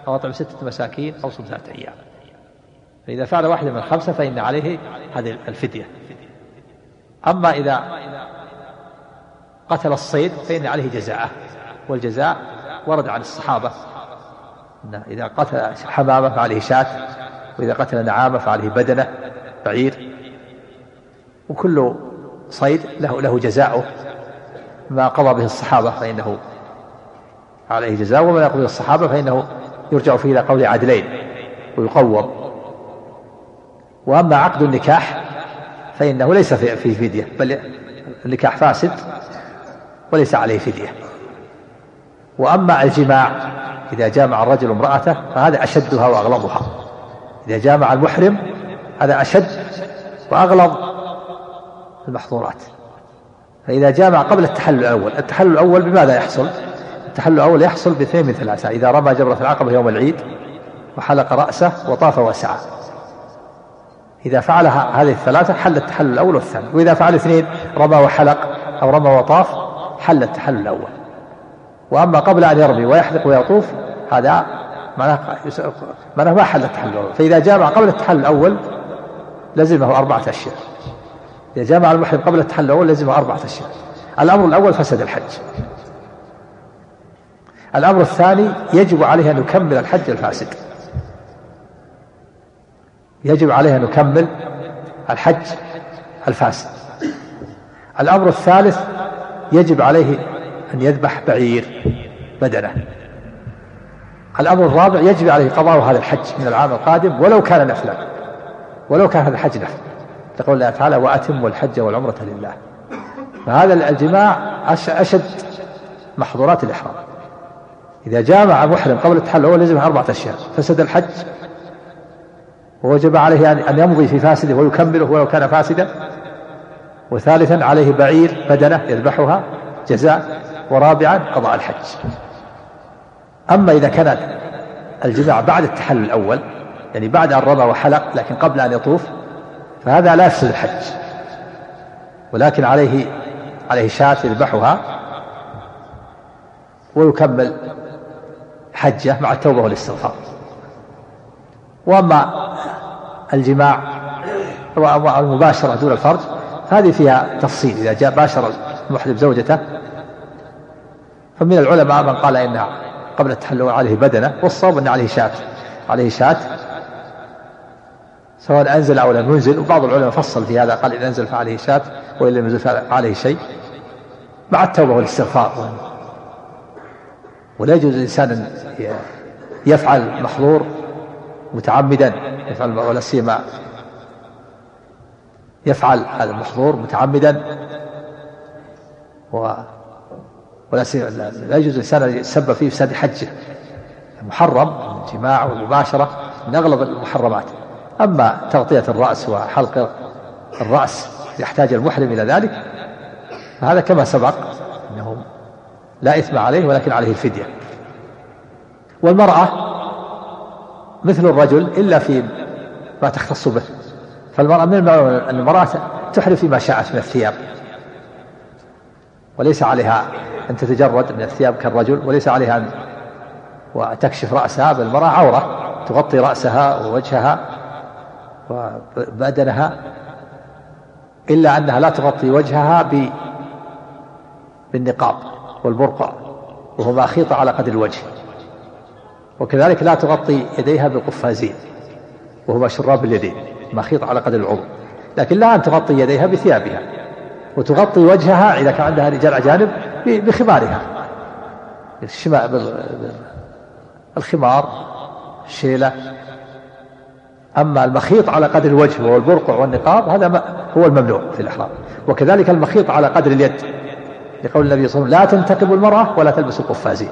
أو أطعم ستة مساكين أو صم ثلاثة أيام. فإذا فعل واحدة من الخمسة فإن عليه هذه الفدية. أما إذا قتل الصيد فإن عليه جزاءه والجزاء ورد عن الصحابة. إذا قتل حمامة فعليه شاة وإذا قتل نعامة فعليه بدنة بعير. وكل صيد له له جزاؤه. ما قضى به الصحابة فإنه عليه جزاء وما يقضي الصحابة فإنه يرجع فيه إلى قول عدلين ويقوم. وأما عقد النكاح فإنه ليس فيه فدية بل النكاح فاسد وليس عليه فدية. وأما الجماع إذا جامع الرجل امرأته فهذا أشدها وأغلظها. إذا جامع المحرم هذا أشد وأغلظ المحظورات. فإذا جامع قبل التحلل الأول التحلل الأول بماذا يحصل؟ التحلل الأول يحصل باثنين من ثلاثة. إذا رمى جمرة العقبة يوم العيد وحلق رأسه وطاف وسعى. إذا فعل هذه الثلاثة حل التحلل الأول والثاني وإذا فعل اثنين رمى وحلق أو رمى وطاف حل التحلل الأول. وأما قبل أن يرمي ويحلق ويطوف هذا معناه معناه ما حل التحلل الأول. فإذا جامع قبل التحلل الأول لزمه أربعة أشياء. إذا جامع المحرم قبل التحلل الأول لزمه أربعة أشياء. الأمر الأول فسد الحج. الأمر الثاني يجب عليه أن يكمل الحج الفاسد. يجب عليه أن يكمل الحج الفاسد. الأمر الثالث يجب عليه أن يذبح بعير بدنه. الأمر الرابع يجب عليه قضاء هذا الحج من العام القادم ولو كان نفلا ولو كان هذا الحج نفل تقول الله تعالى وأتم الحج والعمرة لله. فهذا الجماع أشد محظورات الإحرام. إذا جامع محرم قبل التحلل هو لزم أربعة أشياء فسد الحج ووجب عليه أن يمضي في فاسده ويكمله ولو كان فاسدا. وثالثا عليه بعير بدنة يذبحها جزاء ورابعا قضاء الحج. أما إذا كان الجماع بعد التحلل الأول يعني بعد أن رمى وحلق لكن قبل أن يطوف فهذا لا يفسد الحج. ولكن عليه عليه شاة يذبحها ويكمل حجه مع التوبة والاستغفار. وأما الجماع والمباشرة دون الفرج. فهذه فيها تفصيل إذا جاء باشر المحرم زوجته. فمن العلماء من قال إن قبل التحلل عليه بدنة والصواب أن عليه شاة عليه شاة. سواء أنزل أو لم ينزل وبعض العلماء فصل في هذا قال إن أنزل فعليه شاة وإن لم ينزل فعليه شيء. مع التوبة والاستغفار. ولا يجوز الإنسان أن يفعل محظور. متعمدا يفعل ولا سيما يفعل هذا المحظور متعمدا. و ولا سيما لا يجوز الإنسان أن يتسبب فيه فساد حجه. محرم الجماع والمباشرة من أغلب المحرمات. أما تغطية الرأس وحلق الرأس يحتاج المحرم إلى ذلك فهذا كما سبق أنه لا إثم عليه ولكن عليه الفدية. والمرأة مثل الرجل إلا في ما تختص به. فالمرأة من المرأة تحرم فيما شاءت من الثياب. وليس عليها أن تتجرد من الثياب كالرجل وليس عليها أن وتكشف رأسها بل المرأة عورة تغطي رأسها ووجهها وبدنها إلا أنها لا تغطي وجهها بالنقاب والبرقع وهو ما خيط على قدر الوجه. وكذلك لا تغطي يديها بالقفازين وهما شراب اليدين مخيط على قدر العضو. لكن لا أن تغطي يديها بثيابها وتغطي وجهها إذا كان عندها رجال أجانب بخمارها. الخمار الشيلة. أما المخيط على قدر الوجه وهو البرقع والنقاب هذا هو الممنوع في الإحرام. وكذلك المخيط على قدر اليد لقول النبي صلى الله عليه وسلم لا تنتقب المرأة ولا تلبس القفازين.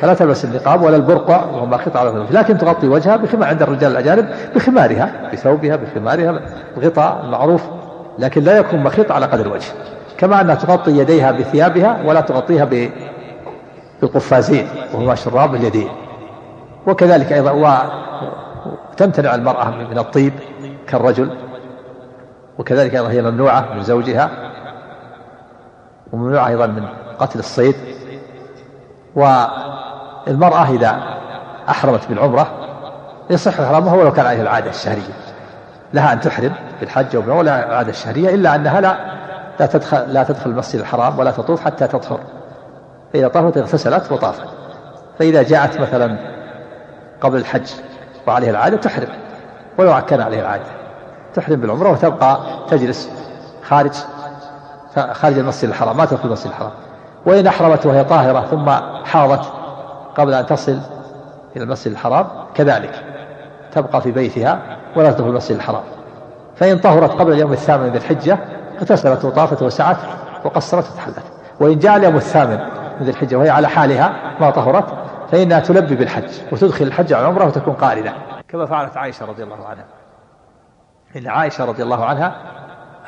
فلا تلبس النقاب ولا البرقع وهو مخيط على لكن تغطي وجهها بخمار عند الرجال الأجانب بخمارها بثوبها بخمارها الغطاء المعروف لكن لا يكون مخيط على قدر الوجه كما أنها تغطي يديها بثيابها ولا تغطيها بالقفازين وهما شراب اليدين وكذلك أيضا وتمتنع المرأة من الطيب كالرجل وكذلك أيضا هي ممنوعة من زوجها وممنوعة أيضا من قتل الصيد والمرأة إذا أحرمت بالعمرة يصح إحرامها ولو كان عليها العادة الشهرية. لها أن تحرم بالحج أو بالعمرة العادة الشهرية إلا أنها لا لا تدخل لا تدخل المسجد الحرام ولا تطوف حتى تطهر. فإذا طهرت اغتسلت وطافت فإذا جاءت مثلا قبل الحج وعليها العادة تحرم ولو كان عليها العادة. تحرم بالعمرة وتبقى تجلس خارج خارج المسجد الحرام ما تدخل المسجد الحرام. وإن أحرمت وهي طاهرة ثم حاضت قبل أن تصل إلى المسجد الحرام كذلك. تبقى في بيتها ولا تدخل المسجد الحرام. فإن طهرت قبل اليوم الثامن من الحجة اغتسلت وطافت وسعت وقصرت وتحلت. وإن جاء اليوم الثامن من ذي الحجة وهي على حالها ما طهرت فإنها تلبي بالحج وتدخل الحج على العمرة وتكون قارنة. كما فعلت عائشة رضي الله عنها. إن عائشة رضي الله عنها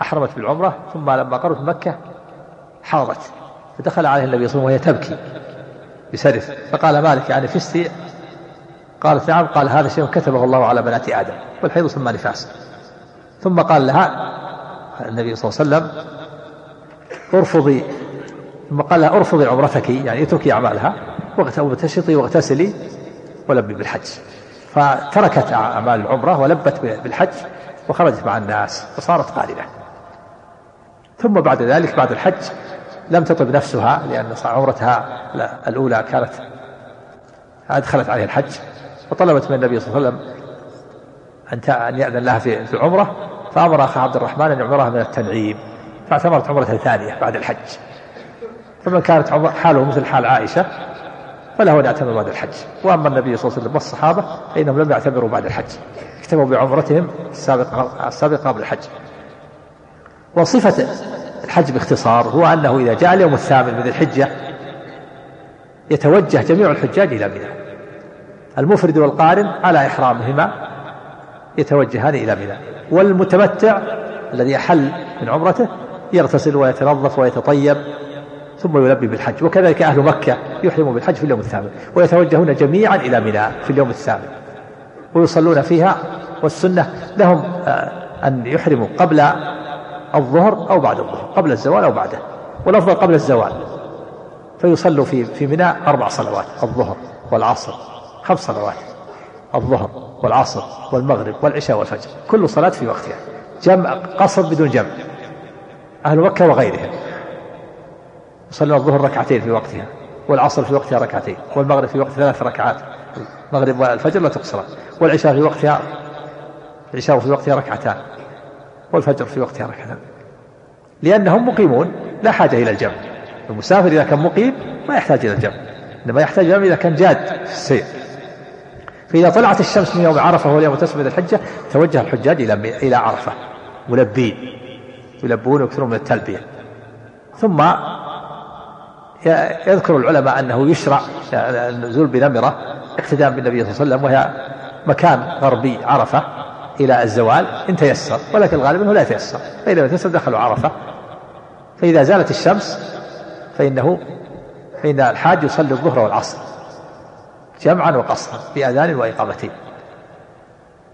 أحرمت بالعمرة ثم لما قربت مكة حاضت. فدخل عليه النبي صلى الله عليه وسلم وهي تبكي. بسرف فقال مالك يعني فستي قالت نعم قال هذا شيء كتبه الله على بنات آدم والحيض ثم نفاس. ثم قال لها النبي صلى الله عليه وسلم ارفضي. ثم قال لها ارفضي عمرتك يعني اتركي أعمالها واغتسطي واغتسلي ولبي بالحج. فتركت أعمال العمرة ولبت بالحج وخرجت مع الناس وصارت قارنه ثم بعد ذلك بعد الحج لم تطب نفسها لأن عمرتها الأولى كانت ادخلت عليها الحج وطلبت من النبي صلى الله عليه وسلم أن يأذن لها في العمرة فامر اخا عبد الرحمن أن يعمرها من التنعيم فاعتمرت عمره ثانية بعد الحج. فمن كانت حاله مثل حال عائشة فله أن يعتمر بعد الحج. وأما النبي صلى الله عليه وسلم والصحابة فإنهم لم يعتمروا بعد الحج. اكتفوا بعمرتهم السابقة السابقة قبل الحج. وصفة الحج باختصار هو أنه إذا جاء اليوم الثامن من الحجة يتوجه جميع الحجاج إلى منى. المفرد والقارن على إحرامهما يتوجهان إلى منى. والمتمتع الذي أحل من عمرته يغتسل ويتنظف ويتطيب ثم يلبي بالحج. وكذلك أهل مكة يحرموا بالحج في اليوم الثامن. ويتوجهون جميعا إلى منى في اليوم الثامن. ويصلون فيها والسنة لهم آه، أن يحرموا قبل الظهر أو بعد الظهر قبل الزوال أو بعده والأفضل قبل الزوال. فيصلوا في في منى أربع صلوات الظهر والعصر خمس صلوات الظهر والعصر والمغرب والعشاء والفجر كل صلاة في وقتها جمع قصر بدون جمع. أهل مكة وغيرهم يصلون الظهر ركعتين في وقتها والعصر في وقتها ركعتين والمغرب في وقت ثلاث ركعات المغرب والفجر لا تقصران والعشاء في وقتها العشاء في وقتها ركعتان. والفجر في وقتها ركعتان. لأنهم مقيمون لا حاجة إلى الجمع. المسافر إذا كان مقيم ما يحتاج إلى الجمع إنما يحتاج الجمع إذا كان جاد في السير. فإذا طلعت الشمس من يوم عرفة وهو يوم تسمية الحجة توجه الحجاج إلى إلى عرفة ملبين يلبون ويكثرون من التلبية. ثم يذكر العلماء أنه يشرع النزول بنمرة اقتداء بالنبي صلى الله عليه وسلم وهي مكان غربي عرفة. إلى الزوال إن تيسر ولكن الغالب أنه لا يتيسر. فإذا لم يتيسر دخلوا عرفة. فإذا زالت الشمس فإنه فإن الحاج يصلي الظهر والعصر جمعا وقصرا بأذان وإقامتين.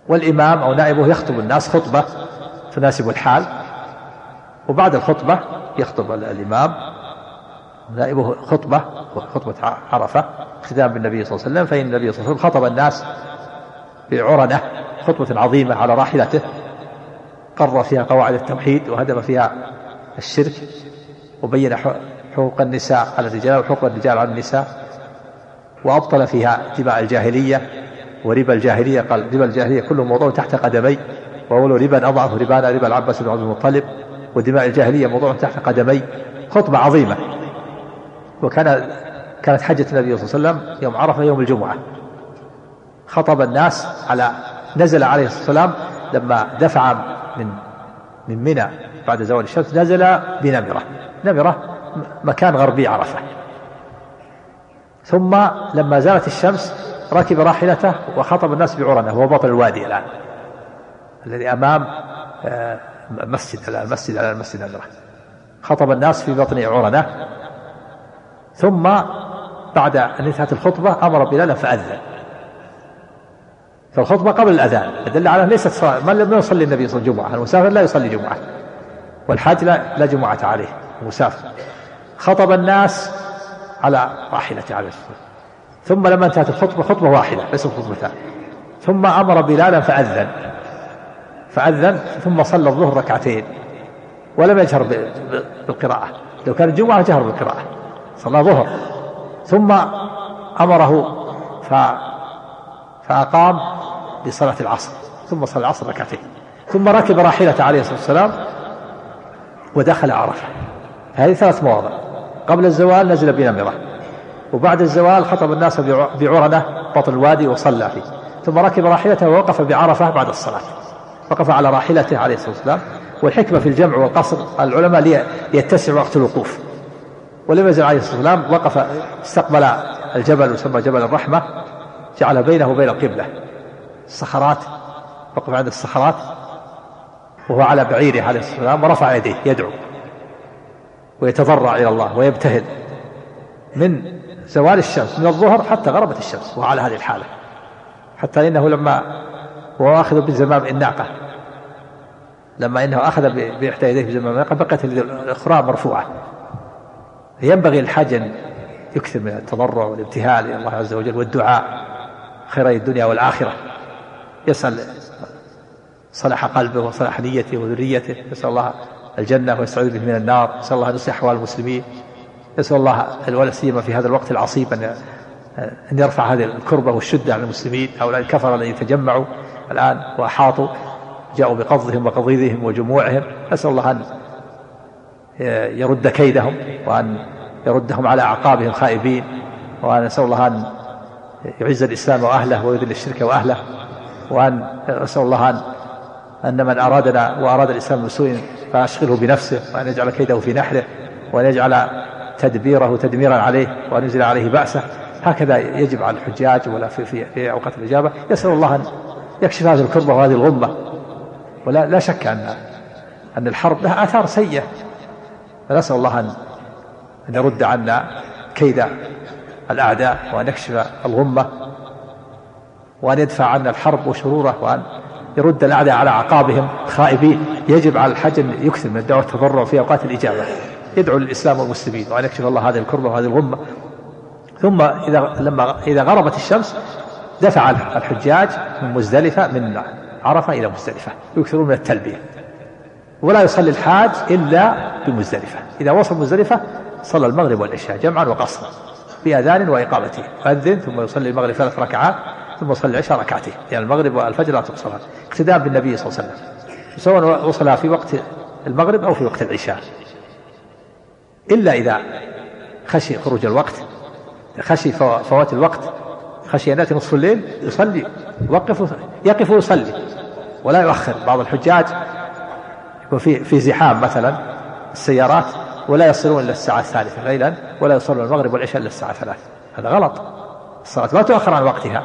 والإمام أو نائبه يخطب الناس خطبة تناسب الحال. وبعد الخطبة يخطب الإمام نائبه خطبة خطبة عرفة اقتداء بالنبي صلى الله عليه وسلم. فإن النبي صلى الله عليه وسلم خطب الناس بعرنة. خطبة عظيمة على راحلته قرر فيها قواعد التوحيد وهدم فيها الشرك وبين حقوق النساء على الرجال وحقوق الرجال على النساء وأبطل فيها دماء الجاهلية وربا الجاهلية قال ربا الجاهلية كله موضوع تحت قدمي وأول ربا أضعف ربانا ربا العباس بن عبد المطلب ودماء الجاهلية موضوع تحت قدمي خطبة عظيمة. وكان كانت حجة النبي صلى الله عليه وسلم يوم عرفة يوم الجمعة. خطب الناس على نزل عليه الصلاة والسلام لما دفع من من منى بعد زوال الشمس نزل بنمرة. نمرة مكان غربي عرفة. ثم لما زالت الشمس ركب راحلته وخطب الناس بعرنة وهو بطن الوادي الآن الذي أمام آه، مسجد المسجد على المسجد نمرة. خطب الناس في بطن عرنة. ثم بعد أن انتهت الخطبة أمر بلالا فأذن. فالخطبة قبل الأذان. يدل على ليست صلاة. ما لم يصلي النبي صلى الله عليه وسلم. جمعة المسافر لا يصلي جمعة. والحاج لا, لا جمعة عليه. المسافر. خطب الناس على راحلته عليه. الصلاة ثم لما انتهت الخطبة خطبة واحدة ليست خطبتان ثم أمر بلالا فأذن. فأذن ثم صلى الظهر ركعتين. ولم يجهر بالقراءة. لو كان الجمعة جهر بالقراءة. صلى ظهر. ثم أمره ف فأقام لصلاة العصر ثم صلى العصر ركعتين ثم ركب راحلته عليه الصلاة والسلام ودخل عرفة. هذه ثلاث مواضع. قبل الزوال نزل بنمرة وبعد الزوال خطب الناس بعرنة بطن الوادي وصلى فيه. ثم ركب راحلته ووقف بعرفة بعد الصلاة. وقف على راحلته عليه الصلاة والسلام. والحكمة في الجمع والقصر العلماء ليتسع وقت الوقوف. ولم يزل عليه الصلاة والسلام وقف استقبل الجبل يسمى جبل الرحمة جعل بينه وبين القبلة. الصخرات وقف عند الصخرات وهو على بعيره عليه الصلاة والسلام ورفع يديه يدعو ويتضرع إلى الله ويبتهل من زوال الشمس من الظهر حتى غربت الشمس وهو على هذه الحالة. حتى إنه لما وهو آخذ بزمام الناقة لما إنه أخذ بإحدى يديه بزمام الناقة بقت الأخرى مرفوعة. ينبغي للحاج أن يكثر من التضرع والابتهال إلى الله عز وجل والدعاء خيري الدنيا والآخرة. يسأل صلاح قلبه وصلاح نيته وذريته يسأل الله الجنة ويستعيذ به من النار يسأل الله أن يصلح أحوال المسلمين يسأل الله ولا سيما في هذا الوقت العصيب أن أن يرفع هذه الكربة والشدة عن المسلمين هؤلاء الكفرة الذين تجمعوا الآن وأحاطوا جاءوا بقضهم وقضيضهم وجموعهم نسأل الله أن يرد كيدهم وأن يردهم على أعقابهم خائبين وأن نسأل الله أن يعز الإسلام وأهله ويذل الشرك وأهله. وأن نسأل الله أن أن من أرادنا وأراد الإسلام بسوء فأشغله بنفسه وأن يجعل كيده في نحره وأن يجعل تدبيره تدميرا عليه وأن ينزل عليه بأسه. هكذا يجب على الحجاج ولا في في, في أوقات الإجابة. يسأل الله أن يكشف هذه الكربة وهذه الغمة. ولا لا شك أن أن الحرب لها آثار سيئة. فنسأل الله أن أن يرد عنا كيد الأعداء وأن يكشف الغمة. وأن يدفع عنا الحرب وشروره وأن يرد الأعداء على أعقابهم خائبين. يجب على الحج أن يكثر من الدعوة والتضرع في أوقات الإجابة. يدعو للإسلام والمسلمين وأن يكشف الله هذه الكربة وهذه الغمة. ثم إذا لما إذا غربت الشمس دفع الحجاج من مزدلفة من عرفة إلى مزدلفة. يكثرون من التلبية. ولا يصلي الحاج إلا بمزدلفة. إذا وصل مزدلفة صلى المغرب والعشاء جمعا وقصرا. بأذان وإقامته. يؤذن ثم يصلي المغرب ثلاث ركعات ثم يصلي العشاء ركعتين. يعني المغرب والفجر لا تقصران اقتداء بالنبي صلى الله عليه وسلم. سواء وصلها في وقت المغرب أو في وقت العشاء. إلا إذا خشي خروج الوقت خشي فوات الوقت خشي أن يأتي نصف الليل يصلي يوقف يقف ويصلي ولا يؤخر. بعض الحجاج يكون في في زحام مثلا السيارات ولا يصلون إلا الساعة الثالثة ليلا ولا يصلون المغرب والعشاء إلا الساعة ثلاث هذا غلط. الصلاة ما تؤخر عن وقتها.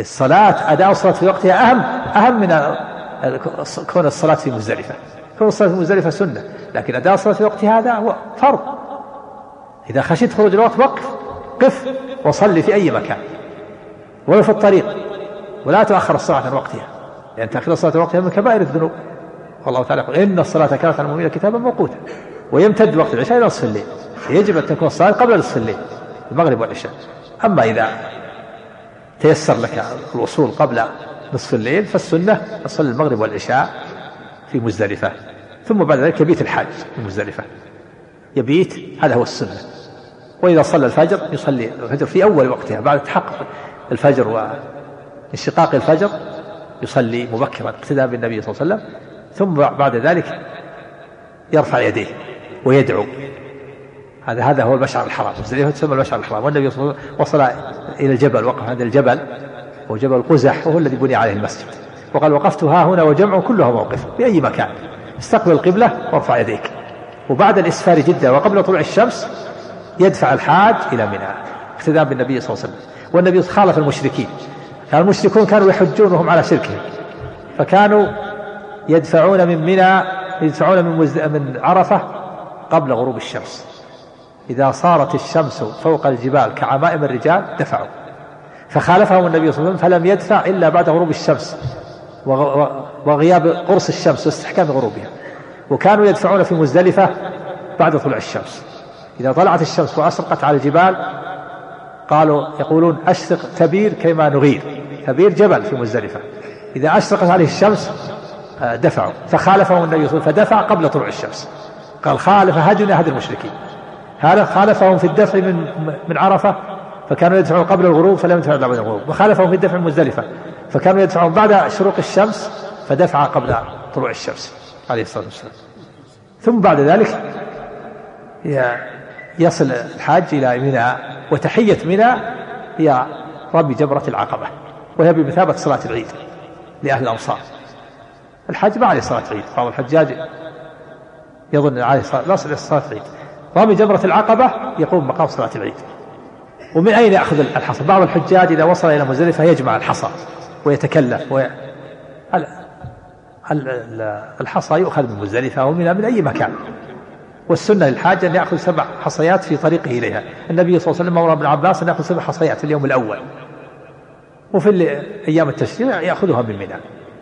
الصلاة أداء الصلاة في وقتها أهم أهم من كون الصلاة في مزدلفة. كون الصلاة في مزدلفة سنة لكن أداء الصلاة في وقتها هذا هو فرض. إذا خشيت خروج الوقت وقف قف وصلي في أي مكان ولو في الطريق ولا تؤخر الصلاة عن وقتها. لأن تأخير الصلاة عن وقتها من كبائر الذنوب. والله تعالى يقول إن الصلاة كانت على المؤمنين كتابا موقوتا ويمتد وقت العشاء إلى نصف الليل يجب أن تكون الصلاة قبل نصف الليل المغرب والعشاء. أما إذا تيسر لك الوصول قبل نصف الليل فالسنة تصلي المغرب والعشاء في مزدلفة. ثم بعد ذلك يبيت الحاج في مزدلفة. يبيت هذا هو السنة. وإذا صلى الفجر يصلي الفجر في أول وقتها بعد تحقق الفجر وانشقاق الفجر يصلي مبكرا اقتداء بالنبي صلى الله عليه وسلم. ثم بعد ذلك يرفع يديه ويدعو. هذا هذا هو المشعر الحرام. مزدلفة تسمى المشعر الحرام. والنبي صلى الله عليه وسلم وصل إلى الجبل وقف عند الجبل وهو جبل قزح وهو الذي بني عليه المسجد. وقال وقفت ها هنا وجمع كلها موقف في أي مكان. استقبل القبلة وارفع يديك. وبعد الإسفار جدا وقبل طلوع الشمس يدفع الحاج إلى منى. اقتداء بالنبي صلى الله عليه وسلم. والنبي خالف المشركين. المشركون كانوا يحجون وهم على شركهم. فكانوا يدفعون من منى يدفعون من من عرفة قبل غروب الشمس. إذا صارت الشمس فوق الجبال كعمائم الرجال دفعوا. فخالفهم النبي صلى الله عليه وسلم فلم يدفع إلا بعد غروب الشمس وغياب قرص الشمس واستحكام غروبها. وكانوا يدفعون في مزدلفة بعد طلوع الشمس. إذا طلعت الشمس وأشرقت على الجبال قالوا يقولون أشرق تبير كيما نغير. تبير جبل في مزدلفة. إذا أشرقت عليه الشمس دفعوا فخالفهم النبي صلى الله عليه وسلم فدفع قبل طلوع الشمس. قال خالف هدنا هدي المشركين. هذا خالفهم في الدفع من من عرفة فكانوا يدفعون قبل الغروب فلم يدفعوا بعد الغروب. وخالفهم في الدفع من مزدلفه فكانوا يدفعون بعد شروق الشمس فدفع قبل طلوع الشمس عليه الصلاة والسلام. ثم بعد ذلك يصل الحاج إلى منى وتحية منى هي رمي جمره العقبة وهي بمثابة صلاة العيد لأهل الامصار الحج ما عليه صلاة عيد. بعض الحجاج يظن عليه صلاة لا صلاة عيد. رامي جمرة العقبة يقوم مقام صلاة العيد. ومن أين يأخذ الحصى؟ بعض الحجاج إذا وصل إلى مزدلفة يجمع الحصى ويتكلف وي... الحصى يؤخذ من مزدلفة ومن من أي مكان. والسنة للحاج أن يأخذ سبع حصيات في طريقه إليها. النبي صلى الله عليه وسلم أمر ابن عباس أن يأخذ سبع حصيات في اليوم الأول. وفي أيام التشريع يأخذها من منى.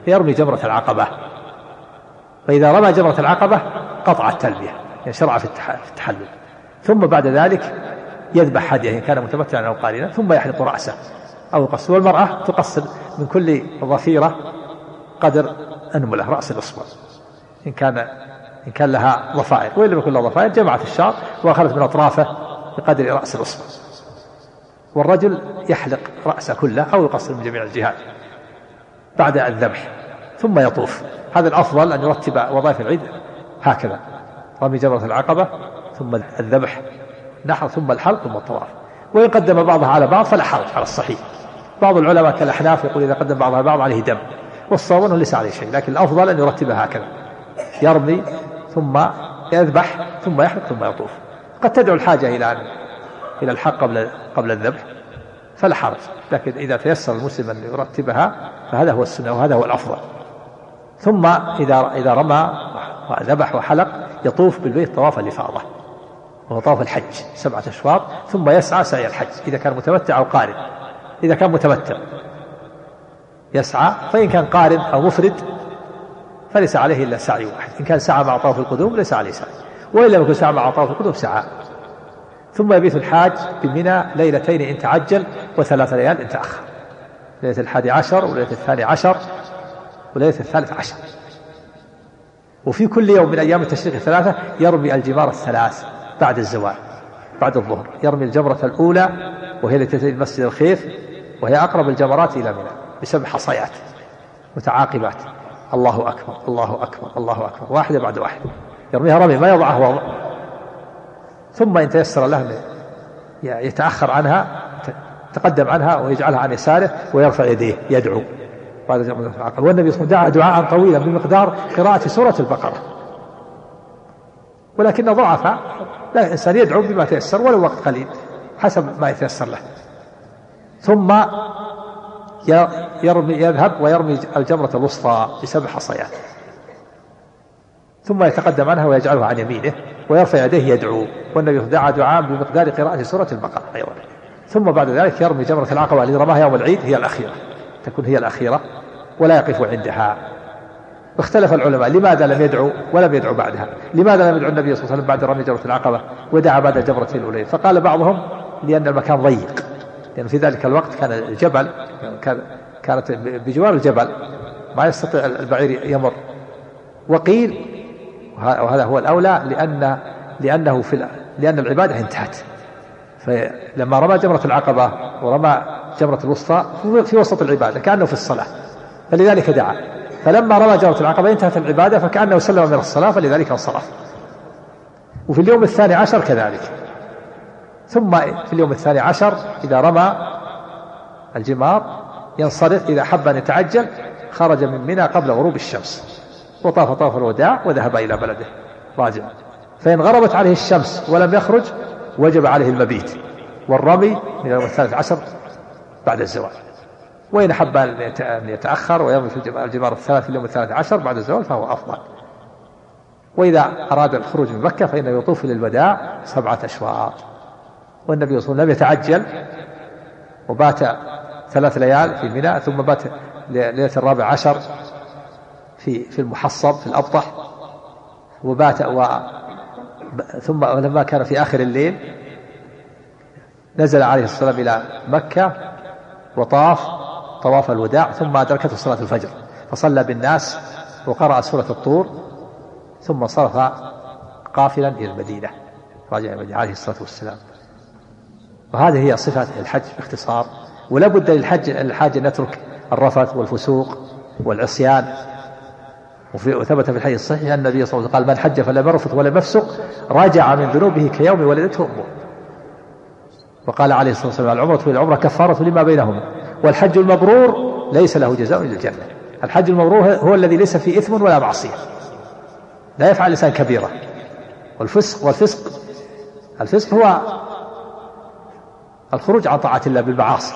يرمي جمرة العقبة. فإذا رمى جمرة العقبة قطع التلبية يعني شرع في التحلل. ثم بعد ذلك يذبح هدية إن كان متمتعا أو قارنا ثم يحلق رأسه. أو يقصر والمرأة تقصر من كل ظفيرة قدر أنملة رأس الإصبع. إن كان إن كان لها ضفائر وإن لم يكن لها ضفائر جمعت الشعر وأخذت من أطرافه بقدر رأس الإصبع. والرجل يحلق رأسه كله أو يقصر من جميع الجهات. بعد الذبح ثم يطوف. هذا الأفضل أن يرتب وظائف العيد هكذا. رمي جمرة العقبة ثم الذبح نحر ثم الحلق ثم الطواف. وإن قدم بعضها على بعض فلا حرج على الصحيح. بعض العلماء كالأحناف يقول إذا قدم بعضها على بعض عليه دم والصواب أنه ليس عليه شيء لكن الأفضل أن يرتبها هكذا. يرمي ثم يذبح ثم يحلق ثم يطوف. قد تدعو الحاجة إلى إلى الحق قبل قبل الذبح. فلا حرج لكن إذا تيسر المسلم أن يرتبها فهذا هو السنة وهذا هو الأفضل. ثم إذا إذا رمى وذبح وحلق يطوف بالبيت طواف الإفاضة. وهو طواف الحج سبعة أشواط ثم يسعى سعي الحج. إذا كان متمتع أو قارن. إذا كان متمتع. يسعى فإن كان قارن أو مفرد فليس عليه إلا سعي واحد. إن كان سعى مع طواف القدوم ليس عليه سعي. وإن لم يكن سعى مع طواف القدوم سعى. ثم يبيت الحاج بمنى ليلتين إن تعجل وثلاث ليال إن تأخر. ليلة الحادي عشر وليلة الثاني عشر وليلة الثالث عشر. وفي كل يوم من أيام التشريق الثلاثة يرمي الجمار الثلاث بعد الزوال بعد الظهر. يرمي الجمرة الأولى وهي التي تأتي المسجد الخيف وهي أقرب الجمرات إلى منى بسبع حصيات متعاقبات. الله أكبر الله أكبر الله أكبر. واحدة بعد واحدة. يرميها رمي ما يضعها وضع ثم إن تيسر له يتأخر عنها تقدم عنها ويجعلها عن يساره ويرفع يديه يدعو. والنبي صلى الله عليه وسلم دعا دعاء طويلا بمقدار قراءة سورة البقرة. ولكن ضعف لا الإنسان يدعو بما تيسر ولو وقت قليل حسب ما يتيسر له. ثم يرمي يذهب ويرمي الجمرة الوسطى بسبع حصيات. ثم يتقدم عنها ويجعلها عن يمينه. ويرفع يديه يدعو والنبي دعا دعاء بمقدار قراءة سورة البقرة. أيضا ثم بعد ذلك يرمي جمرة العقبة التي رماها يوم العيد هي الأخيرة. تكون هي الأخيرة ولا يقف عندها. اختلف العلماء لماذا لم يدعو ولم يدعو بعدها. لماذا لم يدعو النبي صلى الله عليه وسلم بعد رمي جمرة العقبة ودعا بعد الجمرة الأولى فقال بعضهم لأن المكان ضيق لأن في ذلك الوقت كان الجبل كان كانت بجوار الجبل ما يستطيع البعير يمر. وقيل وهذا هو الأولى لأن لأنه في لأن العبادة انتهت. فلما رمى جمرة العقبة ورمى جمرة الوسطى في وسط العبادة كأنه في الصلاة. فلذلك دعا. فلما رمى جمرة العقبة انتهت العبادة فكأنه سلم من الصلاة فلذلك انصرف. وفي اليوم الثاني عشر كذلك. ثم في اليوم الثاني عشر إذا رمى الجمار ينصرف إذا حب أن يتعجل خرج من منى قبل غروب الشمس. وطاف طاف الوداع وذهب إلى بلده. راجع. فإن غربت عليه الشمس ولم يخرج وجب عليه المبيت. والرمي من اليوم الثالث عشر بعد الزوال. وإن أحب أن يتأخر ويرمي في الجمار الثلاث اليوم الثالث عشر بعد الزوال فهو أفضل. وإذا أراد الخروج من مكة فإنه يطوف للوداع سبعة أشواط. والنبي صلى الله عليه وسلم لم يتعجل وبات ثلاث ليال في منى ثم بات ليلة الرابع عشر في في المحصب في الأبطح وبات و ثم لما كان في آخر الليل نزل عليه الصلاة إلى مكة وطاف طواف الوداع ثم أدركته صلاة الفجر فصلى بالناس وقرأ سورة الطور ثم صرف قافلا إلى المدينة راجع المدينة عليه الصلاة والسلام. وهذه هي صفة الحج باختصار ولا بد للحج الحاج أن يترك الرفث والفسوق والعصيان وثبت في الحديث الصحيح أن النبي صلى الله عليه وسلم قال من حج فلم يرفث ولم يفسق رجع من ذنوبه كيوم ولدته أمه. وقال عليه الصلاة والسلام العمرة في العمرة كفارة لما بينهما والحج المبرور ليس له جزاء إلا الجنة. الحج المبرور هو الذي ليس فيه إثم ولا معصية. لا يفعل الإنسان كبيرة. والفسق والفسق الفسق هو الخروج عن طاعة الله بالمعاصي.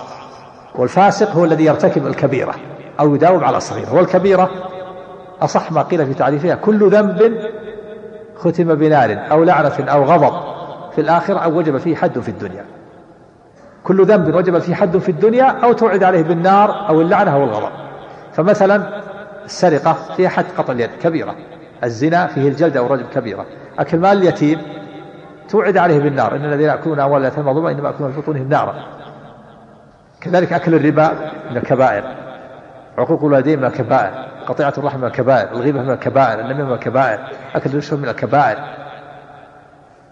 والفاسق هو الذي يرتكب الكبيرة أو يداوم على الصغيرة. والكبيرة أصح ما قيل في تعريفها كل ذنب ختم بنار أو لعنة أو غضب. في الآخرة أو وجب فيه حد في الدنيا. كل ذنب وجب فيه حد في الدنيا أو توعد عليه بالنار أو اللعنة أو الغضب. فمثلا السرقة فيها حد قطع اليد كبيرة. الزنا فيه الجلد أو الرجم كبيرة. أكل مال اليتيم توعد عليه بالنار. إن الذين يأكلون أموال اليتامى ظلما إنما يأكلون في بطونهم نارا. كذلك أكل الربا من الكبائر. عقوق الوالدين من الكبائر. قطيعة الرحم من الكبائر الغيبة من الكبائر النميمة من الكبائر أكل الرشوة من الكبائر.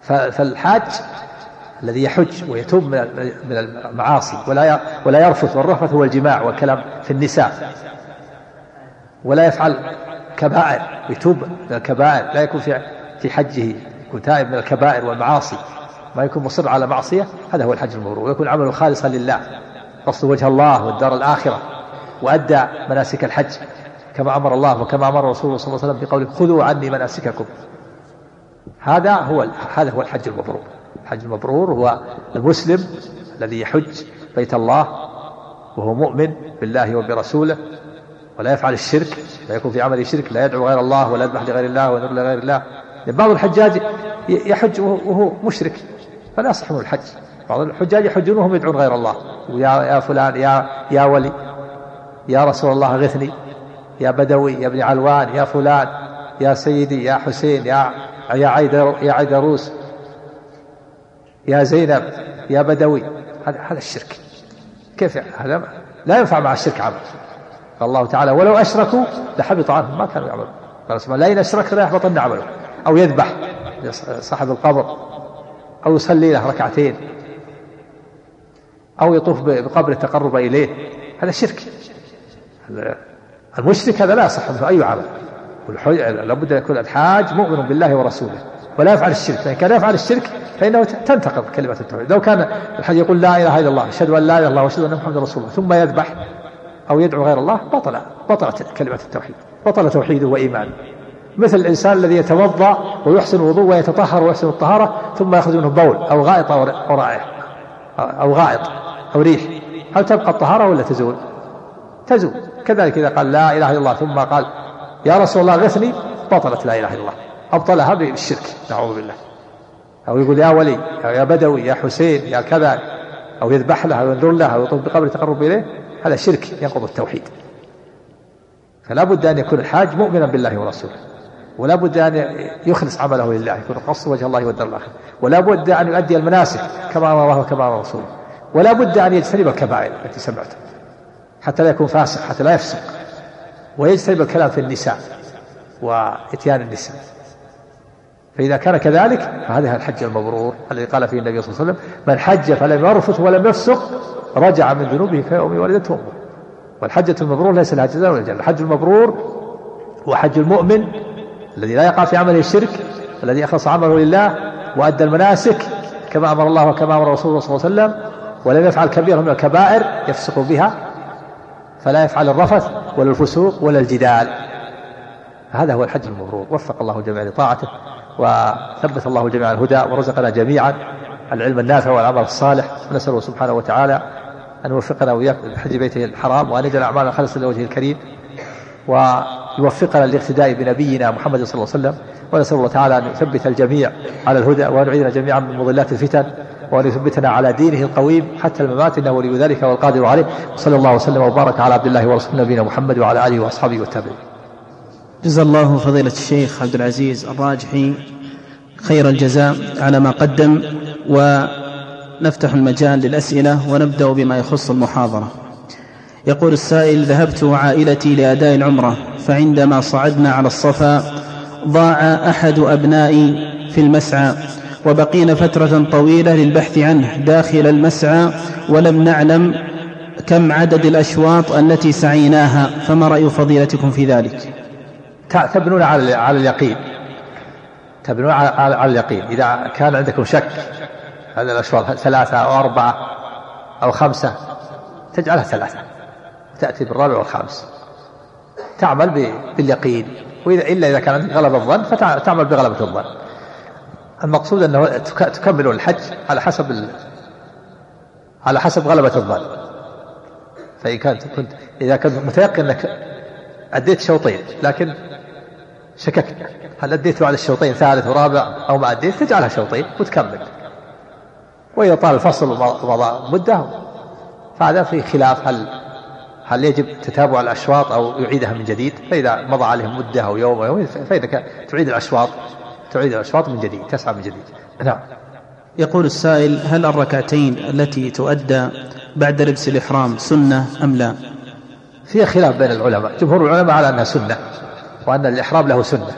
فالحاج الذي يحج ويتوب من المعاصي ولا ولا يرفث والرفث هو الجماع والكلام في النساء. ولا يفعل كبائر يتوب من الكبائر لا يكون في في حجه يكون تائب من الكبائر والمعاصي. ما يكون مصر على معصية هذا هو الحج المبرور. ويكون عمله خالصا لله قصد وجه الله والدار الآخرة وأدى مناسك الحج. كما أمر الله وكما أمر رسوله صلى الله عليه وسلم بقوله خذوا عني مناسككم. هذا هو هذا هو الحج المبرور. الحج المبرور هو المسلم الذي يحج بيت الله وهو مؤمن بالله وبرسوله ولا يفعل الشرك لا يكون في عمله شرك لا يدعو غير الله ولا يذبح لغير الله ولا لغير الله. بعض الحجاج يحج وهو مشرك فلا يصح منه الحج. بعض الحجاج يحجون وهم يدعون غير الله. يا يا فلان يا يا ولي يا رسول الله غثني. يا بدوي يا ابن علوان يا فلان يا سيدي يا حسين يا يا عيدر يا عيدروس يا زينب يا بدوي. هذا هذا الشرك. كيف هذا لا ينفع مع الشرك عمل. قال الله تعالى ولو أشركوا لحبط عنهم ما كانوا يعملون. قال سبحانه لا ان أشركت لا يحبطن عمله أو يذبح صاحب القبر أو يصلي له ركعتين أو يطوف بقبر التقرب إليه. هذا شرك. المشرك هذا لا يصح منه اي عمل لابد أن يكون الحاج مؤمن بالله ورسوله ولا يفعل الشرك. فإن كان يفعل الشرك فإنه تنتقض كلمة التوحيد. لو كان الحج يقول لا إله إلا الله أشهد أن لا إله إلا الله وأشهد أن محمدا رسول الله ثم يذبح أو يدعو غير الله بطل بطلت كلمة التوحيد بطل توحيده وإيمانه. مثل الإنسان الذي يتوضأ ويحسن الوضوء ويتطهر ويحسن الطهارة ثم يخرج منه بول أو غائط أو رائحة أو غائط أو ريح. هل تبقى الطهارة ولا تزول؟ تزول. كذلك إذا قال لا إله إلا الله ثم قال يا رسول الله غثني بطلت لا إله إلا الله أبطلها بالشرك نعوذ بالله. أو يقول يا ولي يا بدوي يا حسين يا كذا أو يذبح له أو ينذر له أو يطلب بقبر تقرب إليه هذا شرك ينقض التوحيد. فلا بد أن يكون الحاج مؤمنا بالله ورسوله ولا بد أن يخلص عمله لله يكون قصد وجه الله والدار الآخرة. ولا بد أن يؤدي المناسك كما أمر الله وكما أمر رسوله. ولا بد أن يجتنب الكبائر التي سمعتها حتى لا يكون فاسق حتى لا يفسق. ويجتنب الكلام في النساء وإتيان النساء. فإذا كان كذلك فهذا الحج المبرور الذي قال فيه النبي صلى الله عليه وسلم من حج فلم يرفث ولم يفسق رجع من ذنوبه كيوم ولدته أمه والحجة المبرور ليس لها جزاء ولا جنة. الحج المبرور هو حج المؤمن الذي لا يقع في عمله الشرك الذي أخلص عمله لله وأدى المناسك كما أمر الله وكما أمر رسوله صلى الله عليه وسلم ولم يفعل كبيرة من الكبائر يفسق بها فلا يفعل الرفث ولا الفسوق ولا الجدال. هذا هو الحج المبرور وفق الله الجميع لطاعته وثبت الله الجميع الهدى ورزقنا جميعا. العلم النافع والعمل الصالح. ونسأله سبحانه وتعالى أن يوفقنا وإياكم لحج بيته الحرام وأن يجعل أعمالنا خالصة لوجهه الكريم ويوفقنا للاقتداء بنبينا محمد صلى الله عليه وسلم. ونسأل الله تعالى أن يثبت الجميع على الهدى وأن يعيذنا جميعا من مضلات الفتن. وأن يثبتنا على دينه القويم حتى الممات إنه ولي ذلك والقادر عليه. وصلى الله وسلم وبارك على عبد الله ورسوله نبينا محمد وعلى آله وأصحابه والتابعين. جزا الله فضيلة الشيخ عبد العزيز الراجحي خير الجزاء على ما قدم ونفتح المجال للأسئلة ونبدأ بما يخص المحاضرة. يقول السائل ذهبت وعائلتي لأداء العمرة فعندما صعدنا على الصفا ضاع أحد أبنائي في المسعى. وبقينا فترة طويلة للبحث عنه داخل المسعى ولم نعلم كم عدد الأشواط التي سعيناها فما رأي فضيلتكم في ذلك؟ تبنون على على اليقين. تبنون على, على اليقين. إذا كان عندكم شك هذه الأشواط ثلاثة أو أربعة أو خمسة تجعلها ثلاثة. تأتي بالرابع والخامس. تعمل باليقين. وإذا إلا إذا كان غلب الظن فتعمل بغلبة الظن. المقصود أنه تكمل الحج على حسب ال... على حسب غلبة الظن. فإن كنت كنت إذا كنت متيقن أنك أديت شوطين لكن شككت. هل أديت بعد الشوطين ثالث ورابع أو ما أديت؟ تجعلها شوطين وتكمل. وإذا طال الفصل ومضى مدة فهذا في خلاف هل هل يجب تتابع الأشواط أو يعيدها من جديد؟ فإذا مضى عليهم مدة أو يوم أو يومين فإنك تعيد الأشواط تعيد الأشواط من جديد تسعى من جديد. نعم. يقول السائل هل الركعتين التي تؤدى بعد لبس الإحرام سنة أم لا؟ فيها خلاف بين العلماء. جمهور العلماء على أنها سنة وأن الإحرام له سنة.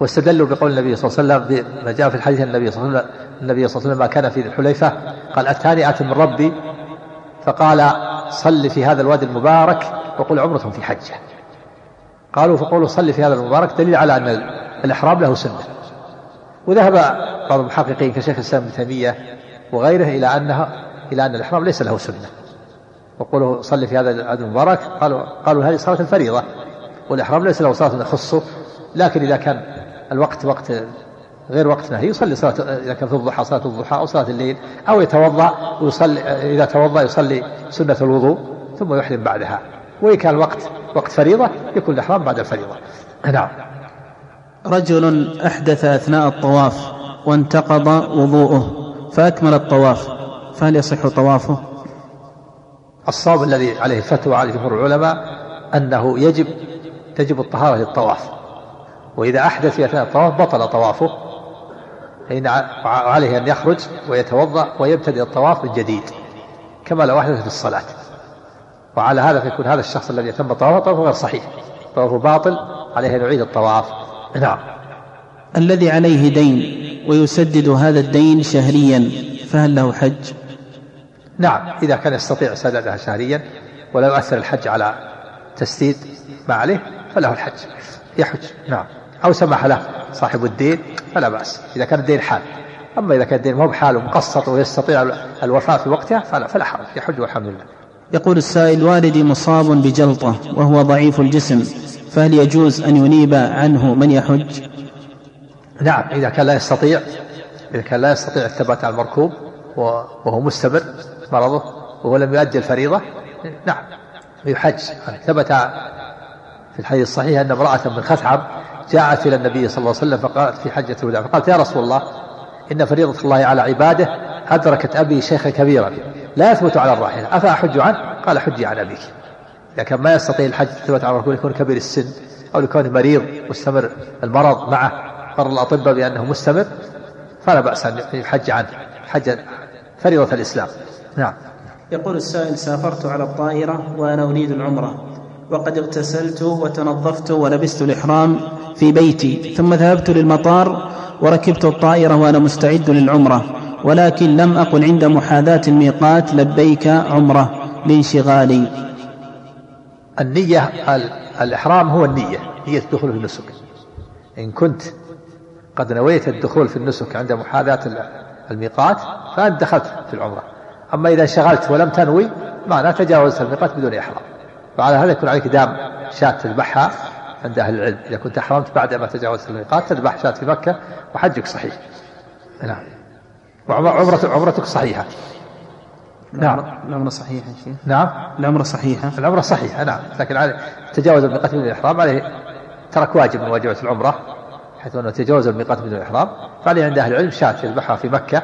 واستدلوا بقول النبي صلى الله عليه وسلم ما جاء في الحديث النبي صلى الله عليه وسلم النبي صلى الله عليه وسلم ما كان في الحليفة. قال أتاني آت من ربي. فقال صل في هذا الوادي المبارك وقل عمرة في حجة. قالوا فقولوا صل في هذا المبارك دليل على أن الإحرام له سنة. وذهب بعض المحققين كشيخ الإسلام ابن تيمية وغيره إلى أنها إلى أن الإحرام ليس له سنة. وقولوا صل في هذا الوادي المبارك قالوا قالوا هذه صلاة الفريضة والإحرام ليس له صلاة يخصه لكن إذا كان الوقت وقت غير وقت نهي يصلي صلاة إذا كان في الضحى صلاة الضحى أو صلاة الليل أو يتوضأ ويصلي إذا توضأ يصلي سنة الوضوء ثم يحرم بعدها. وإن كان الوقت وقت فريضة يكون الإحرام بعد الفريضة. نعم. رجل أحدث أثناء الطواف وانتقض وضوءه فأكمل الطواف فهل يصح طوافه؟ الصواب الذي عليه الفتوى على جمهور العلماء أنه يجب تجب الطهارة للطواف. وإذا أحدث في أثناء الطواف بطل طوافه. فإن عليه أن يخرج ويتوضأ ويبتدئ الطواف من جديد كما لو أحدث في الصلاة. وعلى هذا فيكون هذا الشخص الذي يتم طوافه طوافه غير صحيح. طوافه باطل عليه أن يعيد الطواف. نعم الذي عليه دين ويسدد هذا الدين شهريا فهل له حج؟ نعم إذا كان يستطيع سدادها شهريا ولا يؤثر الحج على تسديد ما عليه فله الحج. يحج. نعم. أو سمح له صاحب الدين فلا بأس. إذا كان الدين حال. أما إذا كان الدين مو بحال ومقسط ويستطيع الوفاء في وقتها فلا, فلا حرج. يحج والحمد لله. يقول السائل والدي مصاب بجلطة وهو ضعيف الجسم. فهل يجوز أن ينيب عنه من يحج؟ نعم إذا كان لا يستطيع إذا كان لا يستطيع الثبات على المركوب وهو مستمر مرضه وهو لم يؤدي الفريضة نعم يحج. ثبت في الحديث الصحيح أن امرأة من خثعم جاءت إلى النبي صلى الله عليه وسلم فقالت في حجة الوداع فقالت يا رسول الله إن فريضة الله على عباده أدركت أبي شيخا كبيرا لا يثبت على الراحلة أفأحج عنه؟ قال حجي عن أبيك. إذا كان ما يستطيع الحج ثبت على الركوب يكون كبير السن أو لكونه مريض مستمر المرض معه قرر الأطباء بأنه مستمر فلا بأس أن يحج عنه حج فريضة الإسلام. نعم. يقول السائل سافرت على الطائرة وأنا أريد العمرة وقد اغتسلت وتنظفت ولبست الإحرام في بيتي ثم ذهبت للمطار وركبت الطائرة وأنا مستعد للعمرة ولكن لم أقل عند محاذاة الميقات لبيك عمرة لانشغالي. النية الإحرام هو النية نية الدخول في النسك. إن كنت قد نويت الدخول في النسك عند محاذاة الميقات فأنت دخلت في العمرة. أما إذا انشغلت ولم تنوي معناه تجاوزت الميقات بدون إحرام. فعلى هذا يكون عليك دام شاة تذبحها عند أهل العلم. إذا كنت أحرمت بعد ما تجاوزت الميقات تذبح شاة في مكة وحجك صحيح. نعم. وعمرتك عمرتك صحيحة. نعم العمرة صحيحة شيخ. نعم. العمرة صحيحة العمرة صحيحة نعم. لكن عليه تجاوز الميقات بدون الإحرام عليه ترك واجب من واجبات العمرة حيث أنه تجاوز الميقات بدون الإحرام فعليه عند أهل العلم شاة يذبحها في مكة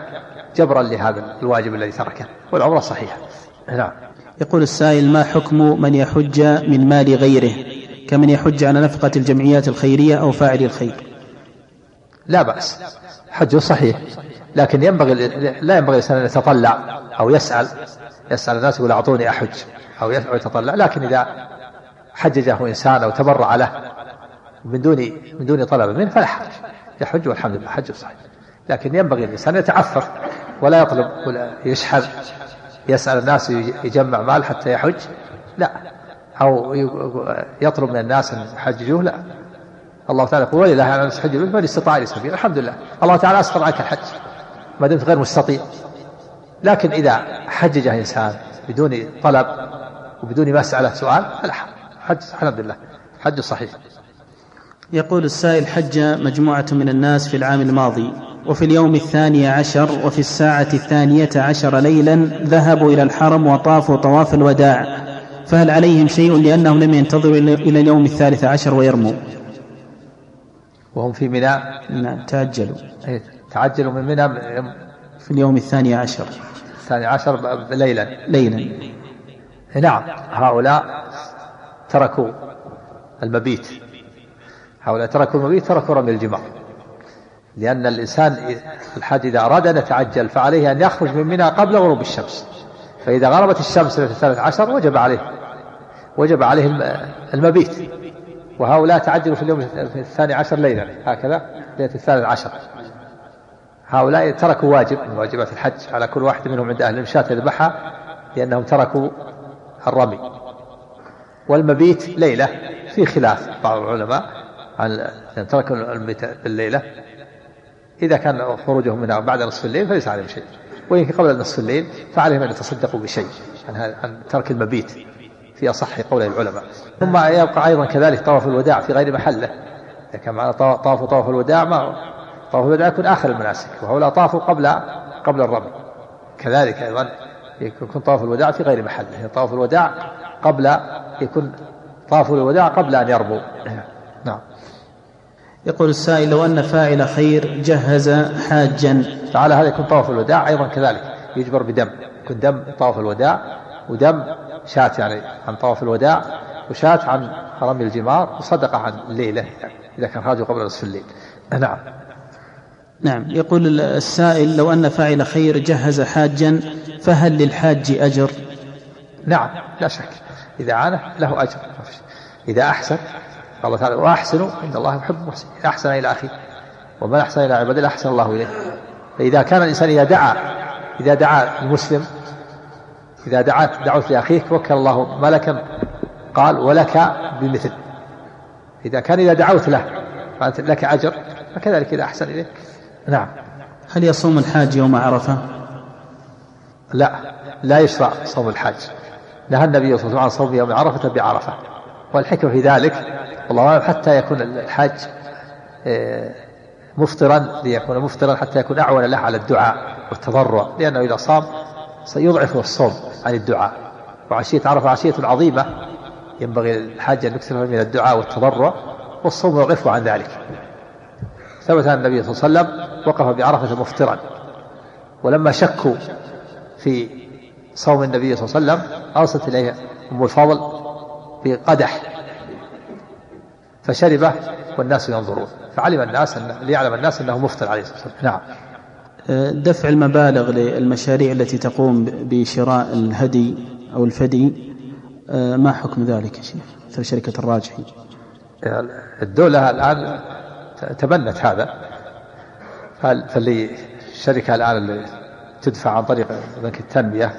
جبرا لهذا الواجب الذي تركه. والعمرة صحيحة. نعم. يقول السائل ما حكم من يحج من مال غيره؟ كمن يحج على نفقة الجمعيات الخيرية أو فاعل الخير؟ لا بأس. حجه صحيح. لكن ينبغي لا ينبغي الإنسان أن يتطلع أو يسأل يسأل الناس يقول أعطوني أحج أو يتطلع لكن إذا حججه إنسان أو تبرع له من دون من دون طلب منه فلا حرج يحج والحمد لله حجه صحيح. لكن ينبغي الإنسان يتعفف ولا يطلب ولا يشحذ يسأل الناس يجمع مال حتى يحج لا. أو يطلب من الناس أن يحججوه لا. الله تعالى يقول ولله على الناس حج من استطاع إلى الحمد لله. الله تعالى أسقط عنك الحج. ما دمت غير مستطيع. لكن إذا حجج إنسان بدون طلب وبدون مسألة سؤال فلا حج الحمد لله. حج صحيح. يقول السائل حج مجموعة من الناس في العام الماضي وفي اليوم الثاني عشر وفي الساعة الثانية عشر ليلا ذهبوا إلى الحرم وطافوا طواف الوداع. فهل عليهم شيء لأنهم لم ينتظروا إلى اليوم الثالث عشر ويرموا؟ وهم في منى؟ نعم تعجلوا إيه، تعجلوا من منى في اليوم الثاني عشر. الثاني عشر ليلا. ليلا. نعم. هؤلاء تركوا المبيت. هؤلاء تركوا المبيت تركوا رمي الجمار. لأن الإنسان الحج إذا أراد أن يتعجل فعليه أن يخرج من منى قبل غروب الشمس. فإذا غربت الشمس في الثالث عشر وجب عليه وجب عليه المبيت. وهؤلاء تعجلوا في اليوم الثاني عشر ليلة هكذا ليلة الثالث عشر. هؤلاء تركوا واجب من واجبات الحج على كل واحد منهم عند أهل المشاة يذبحها لأنهم تركوا الرمي. والمبيت ليلة في خلاف بعض العلماء عن تركوا المبيت بالليلة. إذا كان خروجهم منها بعد نصف الليل فليس عليهم شيء. وإن قبل نصف الليل فعليهم أن يتصدقوا بشيء عن, عن ترك المبيت في أصح قول العلماء. ثم يبقى أيضا كذلك طواف الوداع في غير محله. إذا كان معنا طواف طواف الوداع ما طواف الوداع يكون آخر المناسك وهؤلاء طافوا قبل قبل الرمي كذلك أيضا يكون طواف الوداع في غير محله يعني طواف الوداع قبل يكون طاف الوداع قبل أن يرموا. [LAUGHS] نعم. يقول السائل لو أن فاعل خير جهز حاجا. فعلى هذا يكون طواف الوداع أيضا كذلك يجبر بدم يكون دم طواف الوداع ودم شاة يعني عن طواف الوداع وشاة عن رمي الجمار وصدقة عن الليلة إذا كان خرجوا قبل نصف الليل. [LAUGHS] نعم. نعم. يقول السائل لو أن فاعل خير جهز حاجا فهل للحاج أجر؟ نعم لا شك. إذا عانه له أجر. إذا أحسن قال تعالى وأحسنوا إن الله يحب المحسنين. أحسن إلى أخيه. ومن أحسن إلى عباد الله أحسن الله إليه. فإذا كان الإنسان إذا دعا إذا دعا المسلم إذا دعت دعوت لأخيك وكل الله ملكا. قال ولك بمثل. إذا كان إذا دعوت له فأنت لك أجر فكذلك إذا أحسن إليك. نعم. هل يصوم الحاج يوم عرفة؟ لا. لا يشرع صوم الحاج. نهى النبي صلى الله عليه وسلم عن صوم يوم عرفة بعرفة. والحكمة في ذلك والله أعلم حتى يكون الحاج آه، مفطرا ليكون مفطرا حتى يكون أعون له على الدعاء والتضرع. لأنه إذا صام سيضعف الصوم عن الدعاء. وعشية عرفة عشية عظيمة. ينبغي الحاج أن يكثر من الدعاء والتضرع والصوم يضعفه عن ذلك. ثبت أن النبي صلى الله عليه وسلم وقف بعرفة مفطرا. ولما شكوا في صوم النبي صلى الله عليه وسلم أرسلت إليه أم الفضل بقدح فشربه والناس ينظرون. فعلم الناس أن ليعلم الناس أنه مفطر عليه الصلاة والسلام. نعم. دفع المبالغ للمشاريع التي تقوم بشراء الهدي أو الفدي. ما حكم ذلك يا شيخ مثل شركة الراجحي؟ الدولة الآن تبنت هذا. فاللي الشركة الآن اللي تدفع عن طريق بنك التنمية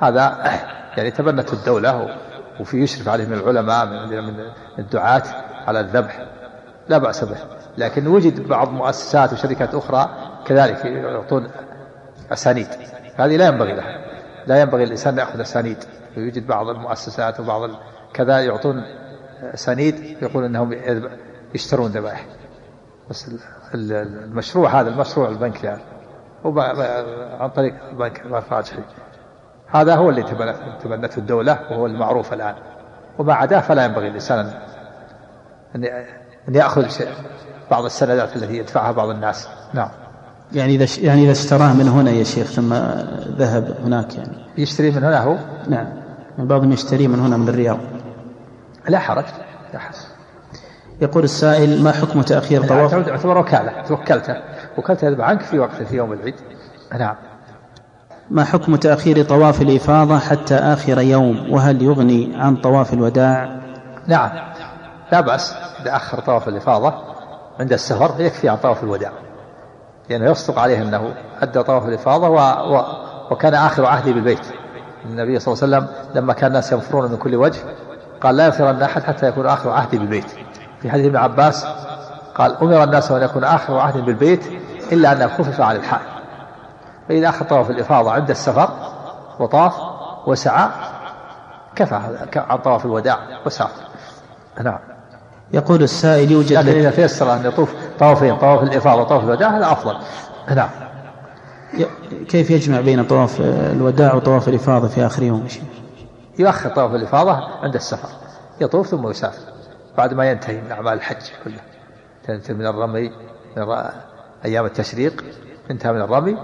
هذا يعني تبنته الدولة وفي يشرف عليه من العلماء من الدعاة على الذبح. لا بأس به. لكن وجد بعض مؤسسات وشركات أخرى كذلك يعطون أسانيد. هذه لا ينبغي لها. لا ينبغي الإنسان أن يأخذ أسانيد. ويوجد بعض المؤسسات وبعض كذا يعطون أسانيد يقول أنهم يشترون ذبائح. بس المشروع هذا المشروع البنك يعني. عن طريق البنك الراجحي هذا هو اللي تبنته الدولة وهو المعروف الآن. وما عداه فلا ينبغي الإنسان أن يأخذ بعض السندات التي يدفعها بعض الناس. نعم. يعني إذا يعني إذا اشتراه من هنا يا شيخ ثم ذهب هناك يعني. يشتري من هنا هو؟ نعم. بعضهم يشتري من هنا من الرياض. لا حرج لا حرج. يقول السائل ما حكم تأخير طواف؟ يعتبر وكالة. توكلته وكلته عنك في وقت في يوم العيد. نعم. ما حكم تأخير طواف الإفاضة حتى آخر يوم؟ وهل يغني عن طواف الوداع؟ نعم. لا بأس إذا أخر طواف الإفاضة عند السفر يكفي عن طواف الوداع. لأنه يصدق عليه أنه أدى طواف الإفاضة و... و... وكان آخر عهدي بالبيت. النبي صلى الله عليه وسلم لما كان الناس ينفرون من كل وجه قال لا ينفرن أحد حتى يكون آخر عهدي بالبيت. في حديث ابن عباس قال أمر الناس أن يكون آخر عهد بالبيت إلا أن خفف عن الحال فإذا أخذ طواف الإفاضة عند السفر وطاف وسعى كفى عن طواف الوداع وسافر نعم. يقول السائل يوجد لكن إذا تيسر أن يطوف طوافين طواف الإفاضة وطواف الوداع هذا أفضل. نعم. كيف يجمع بين طواف الوداع وطواف الإفاضة في آخر يوم؟ يؤخر طواف الإفاضة عند السفر يطوف ثم يسافر. بعد ما ينتهي من أعمال الحج كلها تنتهي من الرمي من أيام التشريق انتهى من الرمي.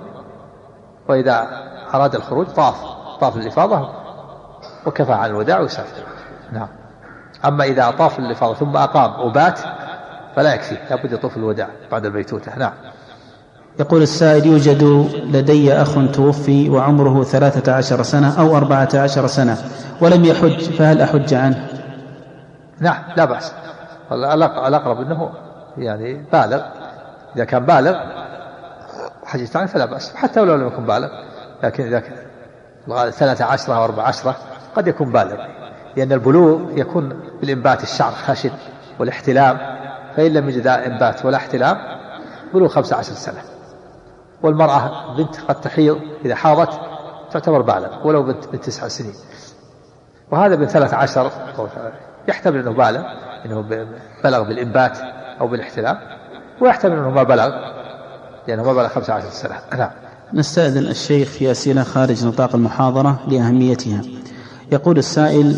وإذا أراد الخروج طاف طاف الإفاضة وكفى عن الوداع ويسافر نعم. أما إذا طاف الإفاضة ثم أقام وبات فلا يكفي لابد يطوف الوداع بعد البيتوتة نعم. يقول السائل يوجد لدي أخ توفي وعمره ثلاثة عشر سنة أو أربعة عشر سنة ولم يحج فهل أحج عنه؟ نعم لا بأس. الأقرب أنه يعني بالغ. إذا كان بالغ حجت عنه فلا بأس حتى ولو لم يكن بالغ. لكن إذا كان ثلاثة عشرة أو أربعة عشرة قد يكون بالغ. لأن البلوغ يكون بالإنبات الشعر خشن والاحتلام. فإن لم يجد إنبات ولا احتلام بلوغ خمسة عشر سنة. والمرأة بنت قد تحيض إذا حاضت تعتبر بالغ ولو بنت من تسع سنين. وهذا من ثلاث عشر يحتمل أنه بالغ أنه بلغ بالإنبات أو بالاحتلام ويحتمل أنه ما بلغ لأنه ما بلغ خمسة عشر سنة. نعم. نستأذن الشيخ في أسئلة خارج نطاق المحاضرة لأهميتها. يقول السائل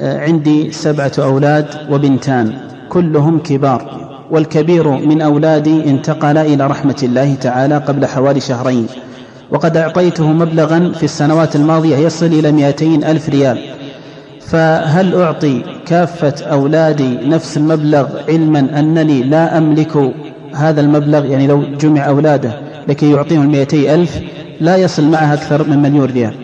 آه، عندي سبعة أولاد وبنتان كلهم كبار والكبير من أولادي انتقل إلى رحمة الله تعالى قبل حوالي شهرين وقد أعطيته مبلغا في السنوات الماضية يصل إلى مئتين ألف ريال. فهل أعطي كافة أولادي نفس المبلغ علما أنني لا أملك هذا المبلغ؟ يعني لو جمع أولاده لكي يعطيهم المئتي ألف لا يصل معها أكثر من مليون ريال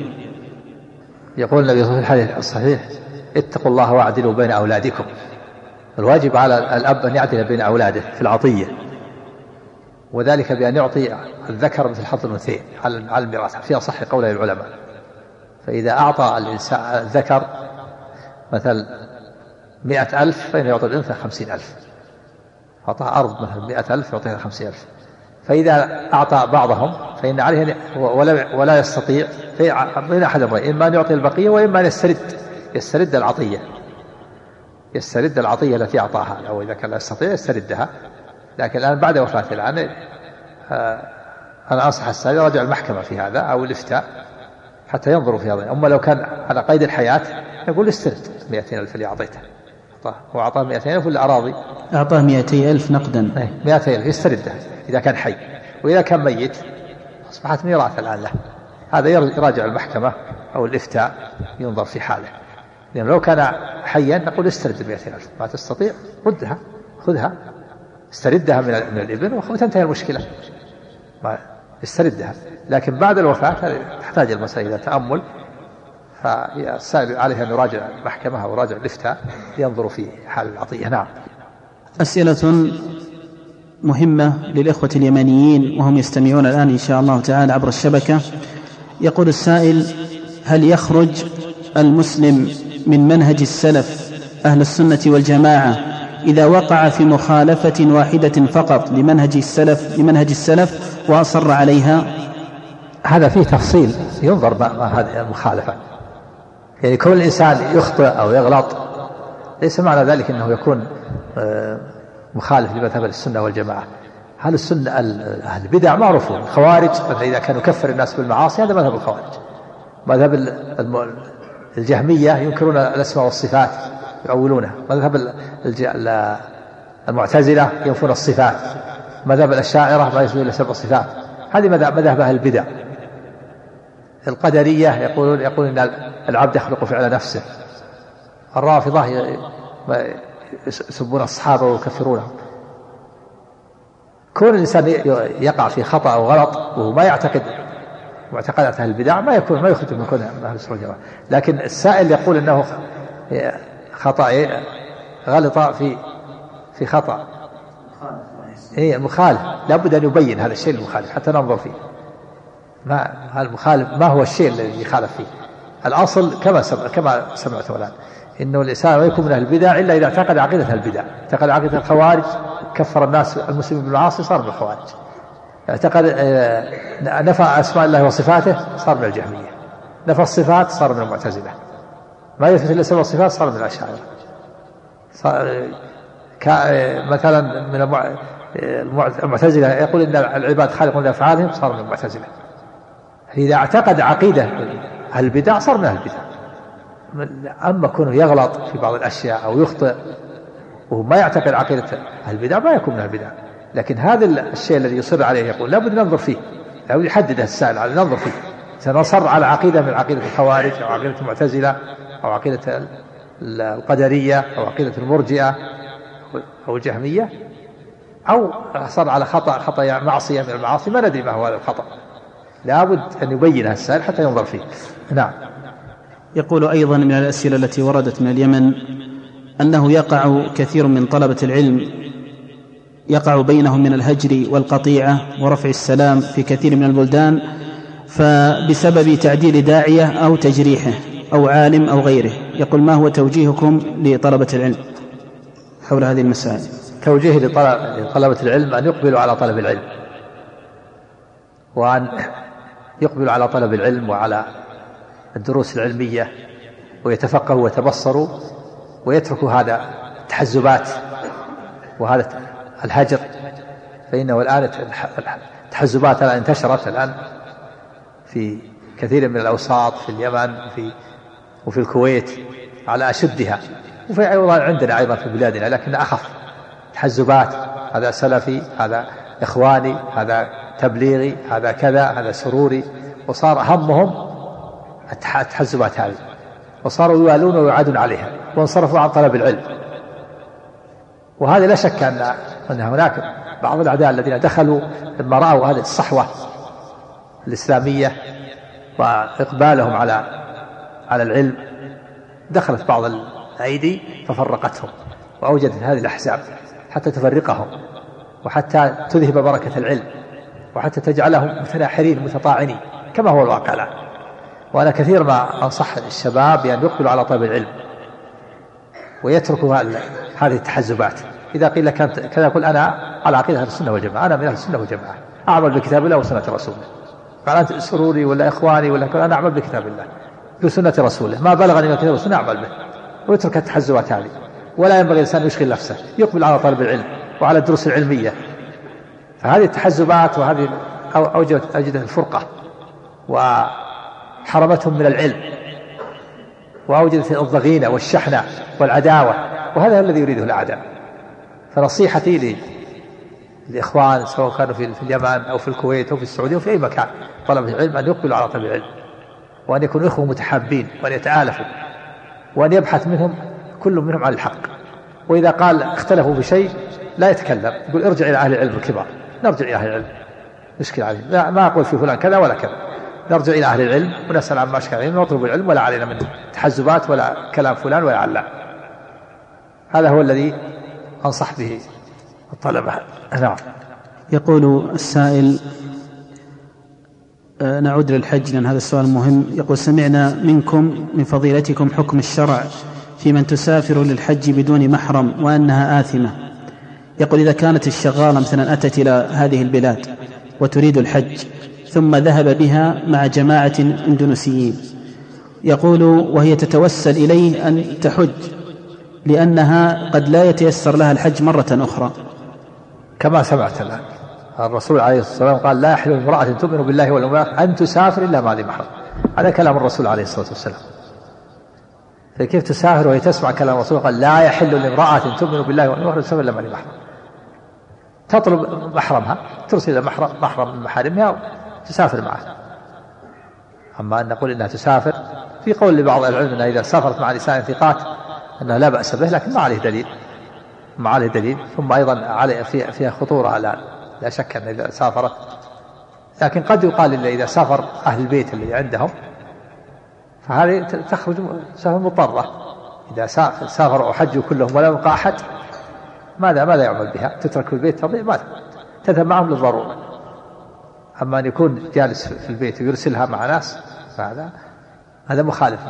يقول النبي صلى الله عليه وسلم الصحيح اتقوا الله واعدلوا بين أولادكم. الواجب على الأب أن يعدل بين أولاده في العطية وذلك بأن يعطي الذكر مثل حظ الأنثيين على الميراث في أصح قوله العلماء. فإذا أعطى الإنسان الذكر مثل مئة ألف فإنه يعطي الأنثى خمسين ألف. أعطاه أرض مثلا مئة ألف يعطيها خمسين ألف. فإذا أعطى بعضهم فإن عليه ولا, ولا يستطيع بين أحد أمرين إما أن يعطي البقية وإما أن يسترد. يسترد العطية. يسترد العطية التي أعطاها. أو إذا كان لا يستطيع يستردها. لكن الآن بعد وفاته الآن آه، أنا أنصح السائل يراجع المحكمة في هذا أو الإفتاء حتى ينظروا في هذا. أما لو كان على قيد الحياة يقول استرد 200 ألف اللي أعطيته. هو أعطاه 200 ألف ولا أراضي؟ أعطاه 200 ألف نقدا. 200 ألف. يستردها إذا كان حي. وإذا كان ميت أصبحت ميراث الآن له. هذا يراجع المحكمة أو الإفتاء ينظر في حاله. لأن لو كان حيا نقول استرد ال ألف. ما تستطيع ردها. خذها. استردها من من الإبن وتنتهي المشكلة. ما استردها. لكن بعد الوفاة تحتاج المسألة إلى تأمل. فالسائل عليه أن يراجع المحكمة أو يراجع الإفتاء ينظر في حال العطية. نعم. أسئلة مهمة للإخوة اليمنيين وهم يستمعون الآن إن شاء الله تعالى عبر الشبكة. يقول السائل هل يخرج المسلم من منهج السلف أهل السنة والجماعة إذا وقع في مخالفة واحدة فقط لمنهج السلف لمنهج السلف وأصر عليها؟ هذا فيه تفصيل ينظر ما هذه المخالفة. يعني كل إنسان يخطئ أو يغلط ليس معنى ذلك أنه يكون آه، مخالف لمذهب السنة والجماعة. هل السنة أهل البدع معروفون الخوارج مثلا إذا كانوا يكفر الناس بالمعاصي هذا مذهب الخوارج. مذهب الجهمية ينكرون الأسماء والصفات يؤولونها مذهب المعتزلة ينفون الصفات. مذهب الأشاعرة ما يثبتون إلا سبع صفات. هذه مذهب أهل البدع. القدرية يقولون يقولون أن العبد يخلق فعل نفسه. الرافضة يسبون الصحابة ويكفرونهم كون الإنسان يقع في خطأ أو غلط وهو ما يعتقد معتقدات أهل البدع ما يكون ما يخرج من كون أهل السنة والجماعة. لكن السائل يقول أنه خطأ غلط في في خطأ. إيه المخالف لابد أن يبين هذا الشيء المخالف حتى ننظر فيه. ما المخالف ما هو الشيء الذي يخالف فيه؟ الأصل كما سمع كما سمعت الآن إنه الإنسان ما يكون من أهل البدع إلا إذا اعتقد عقيدة البدع. اعتقد عقيدة الخوارج كفر الناس المسلمين بالمعاصي صار من الخوارج. اعتقد آه، نفى أسماء الله وصفاته صار من الجهمية. نفى الصفات صار من المعتزلة. ما يثبت إلا سبب الصفات صار من الأشاعرة. مثلا من المعتزلة يقول إن العباد خالقون لأفعالهم صار من المعتزلة. إذا اعتقد عقيدة البدع صار من البدع. أما كونه يغلط في بعض الأشياء أو يخطئ وهو ما يعتقد عقيدة البدع ما يكون من البدع. لكن هذا الشيء الذي يصر عليه يقول لابد ننظر فيه. لابد يحدد السائل على ننظر فيه. سنصر على عقيدة من عقيدة الخوارج أو عقيدة المعتزلة أو عقيدة القدرية أو عقيدة المرجئة أو الجهمية أو صار على خطأ خطأ معصية من المعاصي ما ندري ما هو هذا الخطأ. لابد أن يبينها السائل حتى ينظر فيه. نعم. يقول أيضا من الأسئلة التي وردت من اليمن أنه يقع كثير من طلبة العلم يقع بينهم من الهجر والقطيعة ورفع السلام في كثير من البلدان فبسبب تعديل داعية أو تجريحه أو عالم أو غيره. يقول ما هو توجيهكم لطلبة العلم حول هذه المسائل؟ توجيه لطلبة العلم أن يقبلوا على طلب العلم. وأن يقبلوا على طلب العلم وعلى الدروس العلمية ويتفقهوا ويتبصروا ويتركوا هذا التحزبات وهذا الهجر. فإنه الآن التحزبات الآن انتشرت الآن في كثير من الأوساط في اليمن وفي وفي الكويت على أشدها. وفي أيضا عندنا أيضا في بلادنا لكن أخف تحزبات. هذا سلفي هذا إخواني هذا تبليغي هذا كذا هذا سروري. وصار همهم التحزبات هذه. وصاروا يوالون ويعادون عليها. وانصرفوا عن طلب العلم. وهذا لا شك أن أن هناك بعض الأعداء الذين دخلوا لما رأوا هذه الصحوة الإسلامية وإقبالهم على على العلم دخلت بعض الأيدي ففرقتهم. وأوجدت هذه الأحزاب حتى تفرقهم. وحتى تذهب بركة العلم. وحتى تجعلهم متناحرين متطاعنين كما هو الواقع الآن. وأنا كثير ما أنصح الشباب بأن يقبلوا على طلب العلم ويتركوا هذه التحزبات. إذا قيل كذا يقول أنا على عقيدة أهل السنة والجماعة. أنا من أهل السنة والجماعة. أعمل بكتاب الله وسنة رسوله. قال أنت سروري ولا إخواني ولا أنا أعمل بكتاب الله بسنة رسوله. ما بلغني من كتاب السنة أعمل به. ويترك التحزبات هذه. ولا ينبغي الإنسان يشغل نفسه. يقبل على طلب العلم وعلى الدروس العلمية. فهذه التحزبات وهذه أوجدت أوجدت الفرقة وحرمتهم من العلم وأوجدت الضغينة والشحنة والعداوة وهذا الذي يريده الأعداء. فنصيحتي لي الإخوان سواء كانوا في, اليمن أو في الكويت أو في السعودية أو في أي مكان طلبة العلم أن يقبلوا على طلب العلم وأن يكونوا إخوة متحابين وأن يتآلفوا وأن يبحث منهم كل منهم عن الحق. وإذا قال اختلفوا بشيء لا يتكلم يقول ارجع إلى أهل العلم الكبار. نرجع إلى أهل العلم. مشكلة عليه لا ما أقول في فلان كذا ولا كذا. نرجع إلى أهل العلم ونسأل عما أشكال عليهم ونطلب العلم ولا علينا من تحزبات ولا كلام فلان ولا علان. هذا هو الذي أنصح به الطلبة. نعم. يقول السائل آه، نعود للحج لأن هذا السؤال مهم. يقول سمعنا منكم من فضيلتكم حكم الشرع في من تسافر للحج بدون محرم وأنها آثمة. يقول إذا كانت الشغالة مثلا أتت إلى هذه البلاد وتريد الحج ثم ذهب بها مع جماعة إندونيسيين يقول وهي تتوسل إليه أن تحج لأنها قد لا يتيسر لها الحج مرة أخرى. كما سمعت الآن الرسول عليه الصلاة والسلام قال لا يحل امرأة تؤمن بالله واليوم أن تسافر إلا ذي محرم. هذا كلام الرسول عليه الصلاة والسلام. فكيف تسافر وهي تسمع كلام الرسول؟ قال لا يحل لامرأة تؤمن بالله واليوم الآخر تسافر إلا ذي محرم. تطلب محرمها ترسل إلى محرم محرم من محارمها تسافر معه. أما أن نقول إنها تسافر في قول لبعض العلم أنها إذا سافرت مع نساء ثقات أنها لا بأس به لكن ما عليه دليل. ما عليه دليل. ثم أيضا عليه فيها خطورة الآن لا شك أن إذا سافرت. لكن قد يقال إلا إذا سافر أهل البيت اللي عندهم فهذه تخرج سفر مضطرة. إذا سافروا وحجوا كلهم ولا يبقى أحد ماذا ماذا يعمل بها؟ تترك في البيت؟ تضيع ماذا؟ تذهب معهم للضرورة. أما أن يكون جالس في البيت ويرسلها مع ناس فهذا هذا مخالف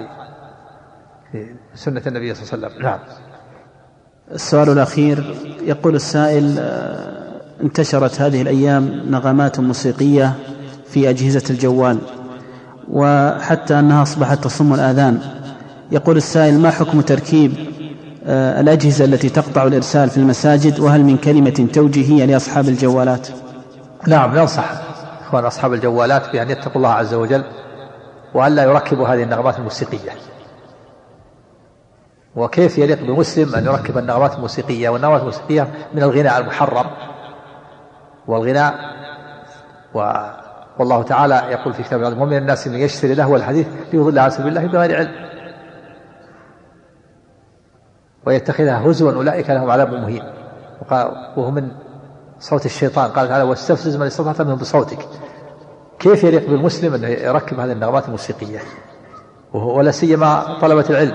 لسنة النبي صلى الله عليه وسلم. نعم. السؤال الأخير يقول السائل آه، انتشرت هذه الأيام نغمات موسيقية في أجهزة الجوال وحتى أنها أصبحت تصم الآذان. يقول السائل ما حكم تركيب الأجهزة التي تقطع الإرسال في المساجد وهل من كلمة توجيهية لأصحاب الجوالات؟ نعم ننصح إخوان أصحاب الجوالات بأن يتقوا الله عز وجل وأن لا يركبوا هذه النغمات الموسيقية. وكيف يليق بمسلم أن يركب النغمات الموسيقية؟ والنغمات الموسيقية من الغناء المحرم والغناء و والله تعالى يقول في كتابه ومن الناس من يشتري له الحديث ليضل عن سبيل الله بغير علم. ويتخذها هزوا أولئك لهم عذاب مهين. وهو من صوت الشيطان. قال تعالى واستفزز من استطعت منهم بصوتك. كيف يليق بالمسلم انه يركب هذه النغمات الموسيقية؟ ولا سيما طلبة العلم.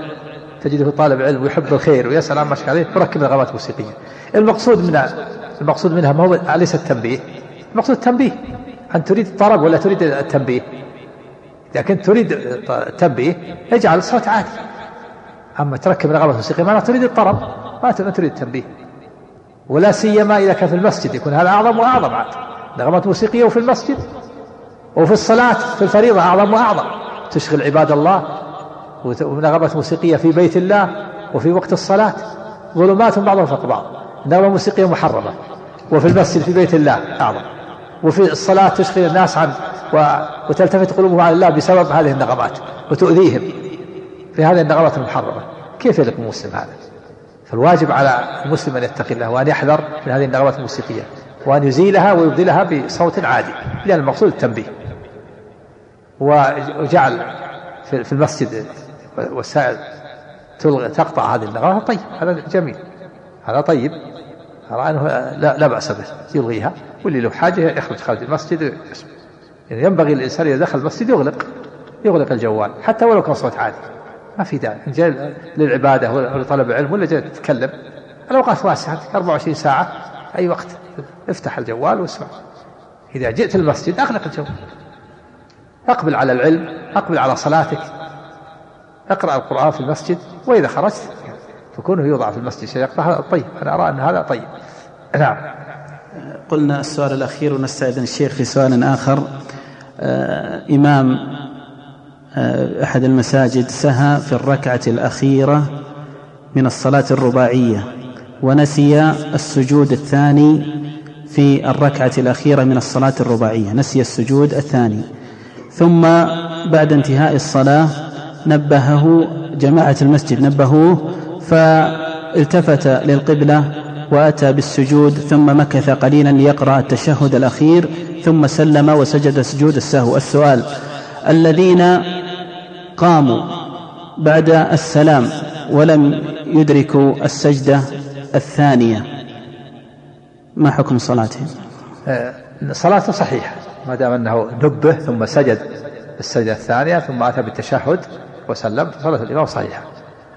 تجده طالب علم ويحب الخير ويسأل عما عليه يركب نغمات موسيقية. المقصود من المقصود منها ما هو ليس التنبيه؟ المقصود التنبيه. أن تريد الطرب ولا تريد التنبيه. كنت تريد التنبيه اجعل الصوت عادي أما تركب نغمة موسيقية ما تريد الطرب ما تريد التنبيه. ولا سيما إذا كان في المسجد يكون هذا أعظم وأعظم عاد. نغمات موسيقية وفي المسجد وفي الصلاة في الفريضة أعظم وأعظم. تشغل عباد الله ونغمات موسيقية في بيت الله وفي وقت الصلاة. ظلمات بعضها فوق بعض نغمة موسيقية محرمة. وفي المسجد في بيت الله أعظم. وفي الصلاة تشغل الناس عن وتلتفت قلوبهم عن الله بسبب هذه النغمات وتؤذيهم. في هذه النغمات المحرمة. كيف يليق المسلم هذا؟ فالواجب على المسلم أن يتقي الله وأن يحذر من هذه النغمات الموسيقية وأن يزيلها ويبدلها بصوت عادي لأن المقصود التنبيه. وجعل في المسجد وسائل تقطع هذه النغمات طيب هذا جميل هذا طيب. أرى أنه لا, لا بأس به يلغيها واللي له حاجة يخرج خارج المسجد يعني ينبغي الإنسان إذا دخل المسجد يغلق يغلق الجوال حتى ولو كان صوت عالي ما في داعي. جاي للعبادة ولا لطلب العلم ولا جاي تتكلم؟ الأوقات واسعة 24 ساعة أي وقت. افتح الجوال واسمع. إذا جئت المسجد أغلق الجوال. أقبل على العلم أقبل على صلاتك. أقرأ القرآن في المسجد وإذا خرجت فكونه يوضع في المسجد شيء هذا طيب أنا أرى أن هذا طيب. نعم. قلنا السؤال الأخير ونستأذن الشيخ في سؤال آخر. آه إمام آه أحد المساجد سهى في الركعة الأخيرة من الصلاة الرباعية ونسي السجود الثاني في الركعة الأخيرة من الصلاة الرباعية نسي السجود الثاني. ثم بعد انتهاء الصلاة نبهه جماعة المسجد نبهوه فالتفت للقبلة وأتى بالسجود ثم مكث قليلا ليقرأ التشهد الأخير ثم سلم وسجد سجود السهو. السؤال الذين قاموا بعد السلام ولم يدركوا السجدة الثانية. ما حكم صلاتهم؟ آه، صلاته صحيحة ما دام أنه نبه ثم سجد السجدة الثانية ثم أتى بالتشهد وسلم صلاة الإمام صحيحة.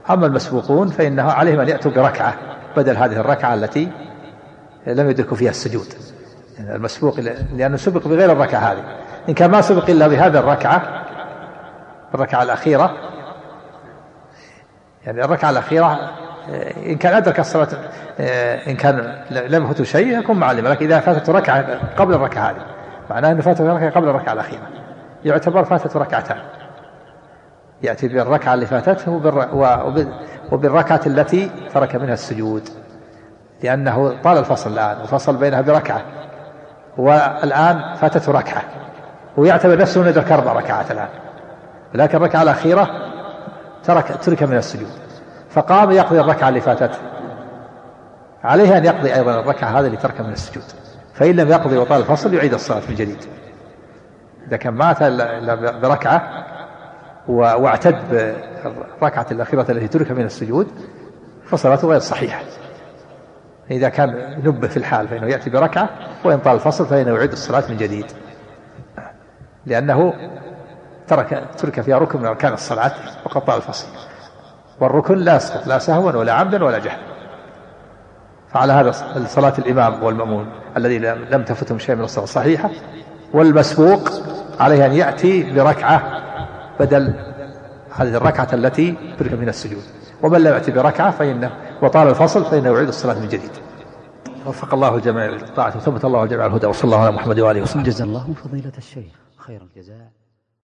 أما المسبوقون فإنه عليهم أن يأتوا بركعة بدل هذه الركعة التي لم يدركوا فيها السجود. يعني المسبوق لأنه سبق بغير الركعة هذه. إن كان ما سبق إلا بهذه الركعة الركعة الأخيرة. يعني الركعة الأخيرة إن كان أدرك الصلاة إن كان لم يفوته شيء يكون معلم لكن إذا فاتته ركعة قبل الركعة هذه معناه أنه فاتته ركعة قبل الركعة الأخيرة. يعتبر فاتته ركعتان. يأتي بالركعة اللي فاتته وبالركعة التي ترك منها السجود. لأنه طال الفصل الآن وفصل بينها بركعة. والآن فاتته ركعة. ويعتبر نفسه أنه يدرك أربع ركعات الآن. ولكن الركعة الأخيرة ترك ترك من السجود. فقام يقضي الركعة اللي فاتته عليه أن يقضي أيضا الركعة هذه اللي ترك من السجود. فإن لم يقضي وطال الفصل يعيد الصلاة من جديد إذا كان مات بركعة واعتد بالركعة الأخيرة التي ترك من السجود فصلاته غير صحيحة. إذا كان نبه في الحال فإنه يأتي بركعة وإن طال الفصل فإنه يعيد الصلاة من جديد. لأنه ترك ترك فيها ركن من أركان الصلاة وقد طال الفصل. والركن لا يسقط لا سهوا ولا عمدا ولا جهلا فعلى هذا صلاة الإمام والمأمون الذي لم تفتهم شيء من الصلاة الصحيحة والمسبوق عليه أن يأتي بركعة بدل هذه الركعة التي ترك من السجود. ومن لم يأتي بركعة فإنه وطال الفصل فإنه يعيد الصلاة من جديد. وفق الله الجميع للطاعة وثبت الله الجميع الهدى وصلى الله على محمد وآله وسلم جزا الله فضيلة الشيخ خير الجزاء.